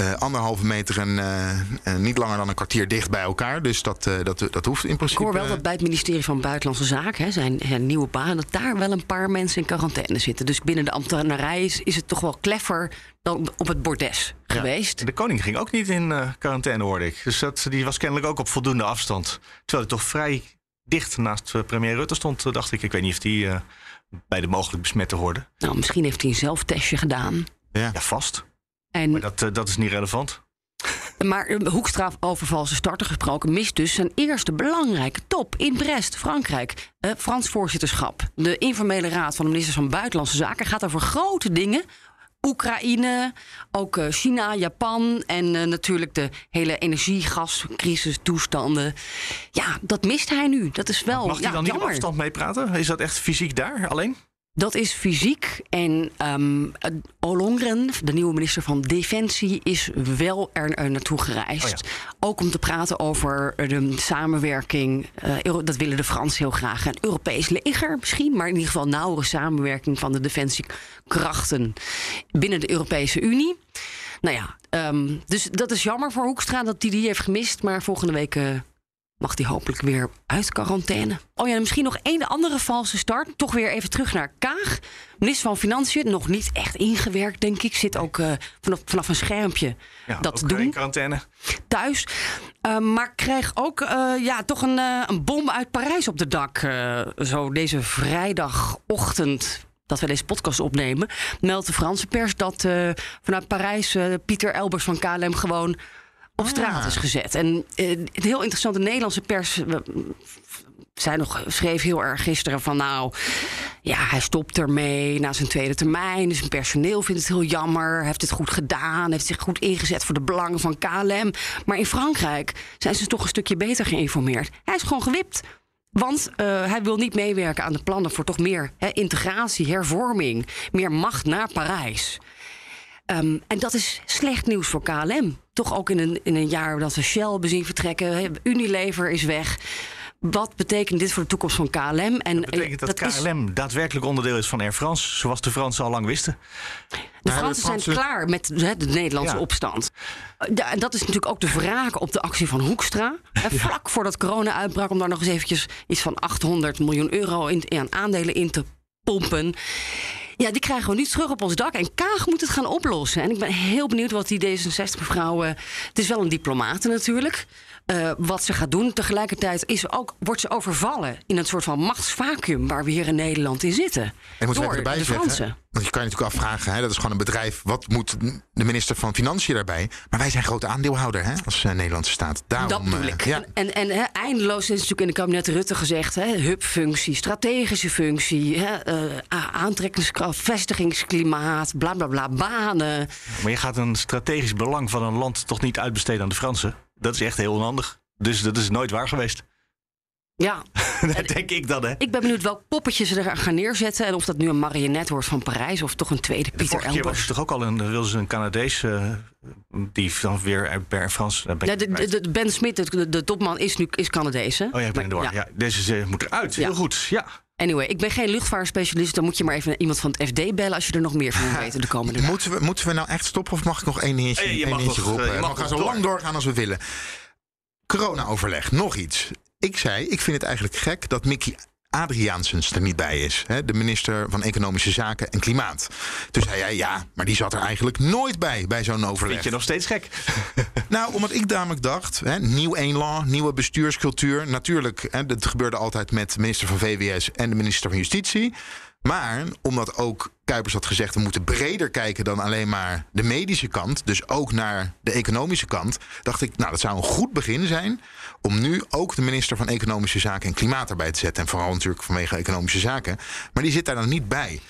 eh, anderhalve meter en eh, eh, niet langer dan een kwartier dicht bij elkaar. Dus dat, eh, dat, dat hoeft in Ik principe. hoor wel dat bij het ministerie van Buitenlandse Zaken, hè, zijn, zijn nieuwe baan, dat daar wel een paar mensen in quarantaine zitten. Dus binnen de ambtenarij is, is het toch wel kleffer dan op het bordes geweest. De koning ging ook niet in eh, quarantaine, hoorde ik. Dus dat, die was kennelijk ook op voldoende afstand. Terwijl hij toch vrij dicht naast premier Rutte stond, dacht ik. Ik weet niet of die eh, bij de mogelijk besmette hoorde. Nou, misschien heeft hij een zelftestje gedaan. Ja. Ja, vast. En, Maar dat, eh, dat is niet relevant. maar eh, Hoekstra over valse starten gesproken mist dus zijn eerste belangrijke top in Brest, Frankrijk. Eh, Frans voorzitterschap. De informele raad van de ministers van Buitenlandse Zaken gaat over grote dingen. Oekraïne, ook China, Japan en natuurlijk de hele energiegascrisis toestanden. Ja, dat mist hij nu. Dat is wel Mag hij ja, dan niet op jammer. afstand meepraten? Is dat echt fysiek daar alleen? Dat is fysiek. En ehm Ollongren, de nieuwe minister van Defensie, is wel er, er naartoe gereisd. Oh Ook om te praten over de samenwerking. eh, dat willen de Fransen heel graag. Een Europees leger misschien, maar in ieder geval nauwere samenwerking van de defensiekrachten binnen de Europese Unie. Nou ja, ehm, dus dat is jammer voor Hoekstra dat hij die heeft gemist. Maar volgende week eh, mag hij hopelijk weer uit quarantaine. Oh ja, en misschien nog één andere valse start. Toch weer even terug naar Kaag. Minister van Financiën, nog niet echt ingewerkt, denk ik. Zit ook eh, vanaf, vanaf een schermpje Ja, dat te ook, doen in quarantaine. thuis. Eh, maar kreeg ook eh, ja, toch een, een bom uit Parijs op de dak. eh, zo deze vrijdagochtend dat we deze podcast opnemen, meldt de Franse pers dat eh, vanuit Parijs eh, Pieter Elbers van KLM gewoon op straat is gezet. En eh, het heel interessante Nederlandse pers. zij nog schreef heel erg gisteren van nou, ja, hij stopt ermee na zijn tweede termijn. Dus zijn personeel vindt het heel jammer. Hij heeft het goed gedaan, heeft zich goed ingezet voor de belangen van KLM. Maar in Frankrijk zijn ze toch een stukje beter geïnformeerd. Hij is gewoon gewipt. Want eh, hij wil niet meewerken aan de plannen voor toch meer hè, integratie, hervorming, meer macht naar Parijs. Ehm, en dat is slecht nieuws voor KLM. Toch ook in een, in een jaar dat we Shell hebben zien vertrekken. Unilever is weg. Wat betekent dit voor de toekomst van KLM? En Dat betekent dat, eh, is- KLM daadwerkelijk onderdeel is van Air France, zoals de Fransen al lang wisten. de Nou, Fransen zijn Fransen- klaar met de Nederlandse Ja. opstand. Eh, En dat is natuurlijk ook de wraak op de actie van Hoekstra. Vlak voordat corona uitbrak, om daar nog eens eventjes iets van 800 miljoen euro in, aan aandelen in te pompen. Ja, die krijgen we nu terug op ons dak. En Kaag moet het gaan oplossen. En ik ben heel benieuwd wat die D66-mevrouw... eh, het is wel een diplomate natuurlijk. Eh, wat ze gaat doen. Tegelijkertijd is ook, wordt ze overvallen in een soort van machtsvacuum... waar we hier in Nederland in zitten. En moet door erbij de zeggen, Fransen. want je kan je natuurlijk afvragen, hè, dat is gewoon een bedrijf. Wat moet de minister van Financiën daarbij? Maar wij zijn grote aandeelhouder hè, als eh, Nederlandse staat. Daarom, Dat bedoel eh, ik. ja. En, en hè, eindeloos is natuurlijk in het kabinet Rutte gezegd: hè, hubfunctie, strategische functie, hè, aantrekkingskracht, vestigingsklimaat, bla bla bla, banen. Maar je gaat een strategisch belang van een land toch niet uitbesteden aan de Fransen? Dat is echt heel onhandig. Dus dat is nooit waar geweest. Ja, dat denk ik dan, hè? ik ben benieuwd welk poppetje ze er gaan neerzetten. En of dat nu een marionet wordt van Parijs of toch een tweede De Pieter vorige keer was Elbers. toch ook al een, wilden ze een Canadees, eh, die dan weer uit per Air France... daar ben Ja, de, kwijt. de- de Ben Smith, de, de topman, is nu is Canadees. Hè? Oh ja, ik ben er door. Maar- Ja. deze eh, moet eruit. Ja. Heel goed, ja. Anyway, ik ben geen luchtvaartspecialist. Dan moet je maar even iemand van het FD bellen als je er nog meer van wil weten de komende dagen. Moeten we, moeten we nou echt stoppen of mag ik nog één dingetje, Eh, je één mag dingetje nog, eh, roepen? je we mag gaan zo door. lang doorgaan als we willen. Corona-overleg, nog iets. Ik zei, ik vind het eigenlijk gek dat Mickey Adriaansens er niet bij is. Hè, de minister van Economische Zaken en Klimaat. Toen zei jij, ja, maar die zat er eigenlijk nooit bij, bij zo'n overleg. Vind je nog steeds gek? Nou, omdat ik namelijk dacht, hè, nieuw eenlaw, nieuwe bestuurscultuur. Natuurlijk, hè, dat gebeurde altijd met de minister van VWS en de minister van Justitie. Maar omdat ook Kuipers had gezegd, we moeten breder kijken dan alleen maar de medische kant. Dus ook naar de economische kant. Dacht ik, nou, dat zou een goed begin zijn. Om nu ook de minister van Economische Zaken en Klimaat erbij te zetten. En vooral natuurlijk vanwege economische zaken. Maar die zit daar dan niet bij.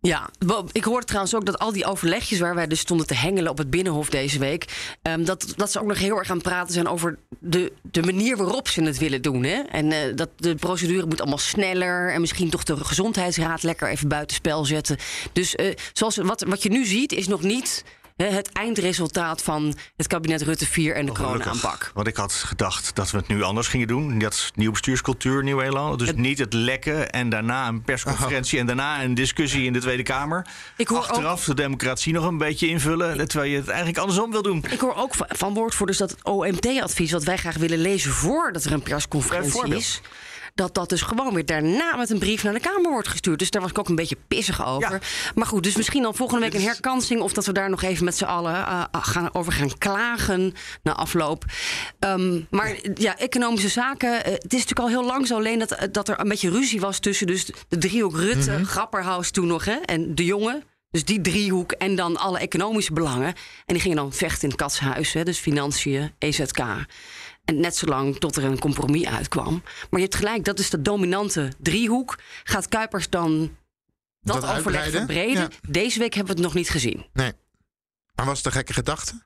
Ja, wel, ik hoorde trouwens ook dat al die overlegjes waar wij dus stonden te hengelen op het Binnenhof deze week, ehm, dat, dat ze ook nog heel erg aan het praten zijn over de, de manier waarop ze het willen doen. Hè? En eh, dat de procedure moet allemaal sneller en misschien toch de gezondheidsraad lekker even buitenspel zetten. Dus eh, zoals, wat, wat je nu ziet is nog niet het eindresultaat van het kabinet Rutte 4 en de Oh, corona-aanpak. Want ik had gedacht dat we het nu anders gingen doen. Dat nieuwe bestuurscultuur, nieuw elan. Dus niet het lekken en daarna een persconferentie... en daarna een discussie in de Tweede Kamer. Ik hoor Achteraf de democratie nog een beetje invullen... terwijl je het eigenlijk andersom wil doen. Ik hoor ook van- van woordvoerders dat het OMT-advies, wat wij graag willen lezen voordat er een persconferentie is, dat dat dus gewoon weer daarna met een brief naar de Kamer wordt gestuurd. Dus daar was ik ook een beetje pissig over. Maar goed, dus misschien dan volgende week een herkansing of dat we daar nog even met z'n allen eh, gaan, over gaan klagen na afloop. Ehm, maar ja, economische zaken. eh, het is natuurlijk al heel lang zo alleen dat, dat er een beetje ruzie was tussen dus de driehoek Rutte, Grapperhaus toen nog hè, en de jongen. Dus die driehoek en dan alle economische belangen. En die gingen dan vechten in het katshuis. Hè, dus financiën, EZK. En net zolang tot er een compromis uitkwam. Maar je hebt gelijk, dat is de dominante driehoek. Gaat Kuipers dan dat, Dat overleg uitbreiden? verbreden? Ja. Deze week hebben we het nog niet gezien. Nee. Maar was het een gekke gedachte?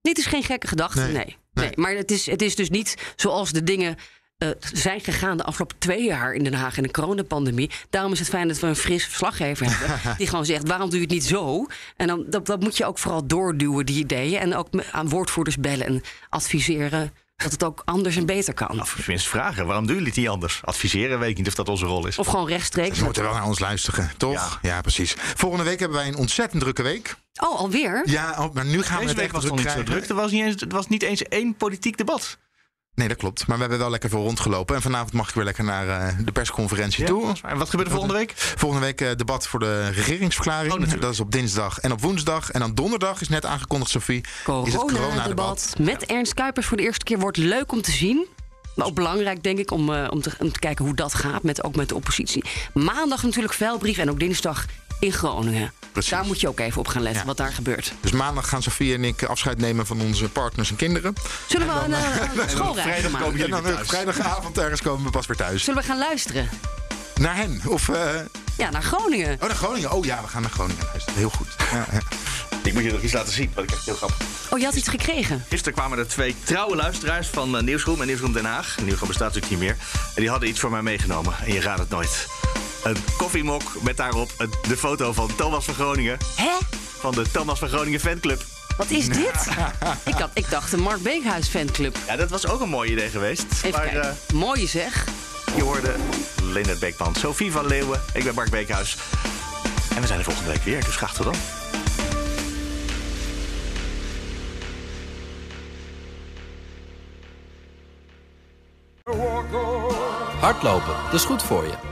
Dit is geen gekke gedachte, nee. Nee. nee. Maar het is, het is dus niet zoals de dingen eh, zijn gegaan de afgelopen twee jaar in Den Haag in de coronapandemie. Daarom is het fijn dat we een fris verslaggever hebben. die gewoon zegt: waarom doe je het niet zo? En dan, dat, dat moet je ook vooral doorduwen, die ideeën. En ook aan woordvoerders bellen en adviseren dat het ook anders en beter kan. Of tenminste vragen, waarom doen jullie het niet anders? Adviseren, weet ik niet of dat onze rol is. Of gewoon rechtstreeks. Ze moeten wel naar ons luisteren, toch? Ja. precies. Volgende week hebben wij een ontzettend drukke week. Oh, alweer? Ja, oh, maar nu gaan we Deze het week echt was het niet zo druk. Er was niet, eens, er was niet eens één politiek debat. Nee, dat klopt. Maar we hebben wel lekker veel rondgelopen. En vanavond mag ik weer lekker naar eh, de persconferentie toe. En wat gebeurt er volgende week? Volgende week eh, debat voor de regeringsverklaring. dat is op dinsdag en op woensdag. En dan donderdag is net aangekondigd, Sophie. Is het Corona-debat met Ernst Kuipers voor de eerste keer wordt leuk om te zien. Maar ook belangrijk, denk ik, om, eh, om, te, om te kijken hoe dat gaat, met, ook met de oppositie. Maandag natuurlijk veilbrief en ook dinsdag in Groningen. Precies. Daar moet je ook even op gaan letten, wat daar gebeurt. Dus maandag gaan Sophie en ik afscheid nemen van onze partners en kinderen. Zullen we een, eh, een schoolreis maken? En dan eh, vrijdagavond ergens komen we pas weer thuis. Zullen we gaan luisteren? Naar hen? Of, eh, Ja, naar Groningen. Oh, naar Groningen. Oh ja, we gaan naar Groningen luisteren. Heel goed. Ja, ja. Ik moet je nog iets laten zien, wat ik echt heel grappig. Oh, je had iets gekregen. Gisteren kwamen er twee trouwe luisteraars van eh, Nieuwsroom en Nieuwsroom Den Haag. Nieuwsroom bestaat natuurlijk niet meer. En die hadden iets voor mij meegenomen. En je raadt het nooit. Een koffiemok met daarop de foto van Thomas van Groningen. Hè? Van de Thomas van Groningen fanclub. Wat is dit? ik, had, ik dacht de Mark Beekhuis fanclub. Ja, dat was ook een mooi idee geweest. Even maar kijken. eh, Mooie zeg. je hoorde Leonard Beekman, Sophie van Leeuwen. Ik ben Mark Beekhuis. En we zijn er volgende week weer, dus graag tot dan. Hardlopen, dat is goed voor je.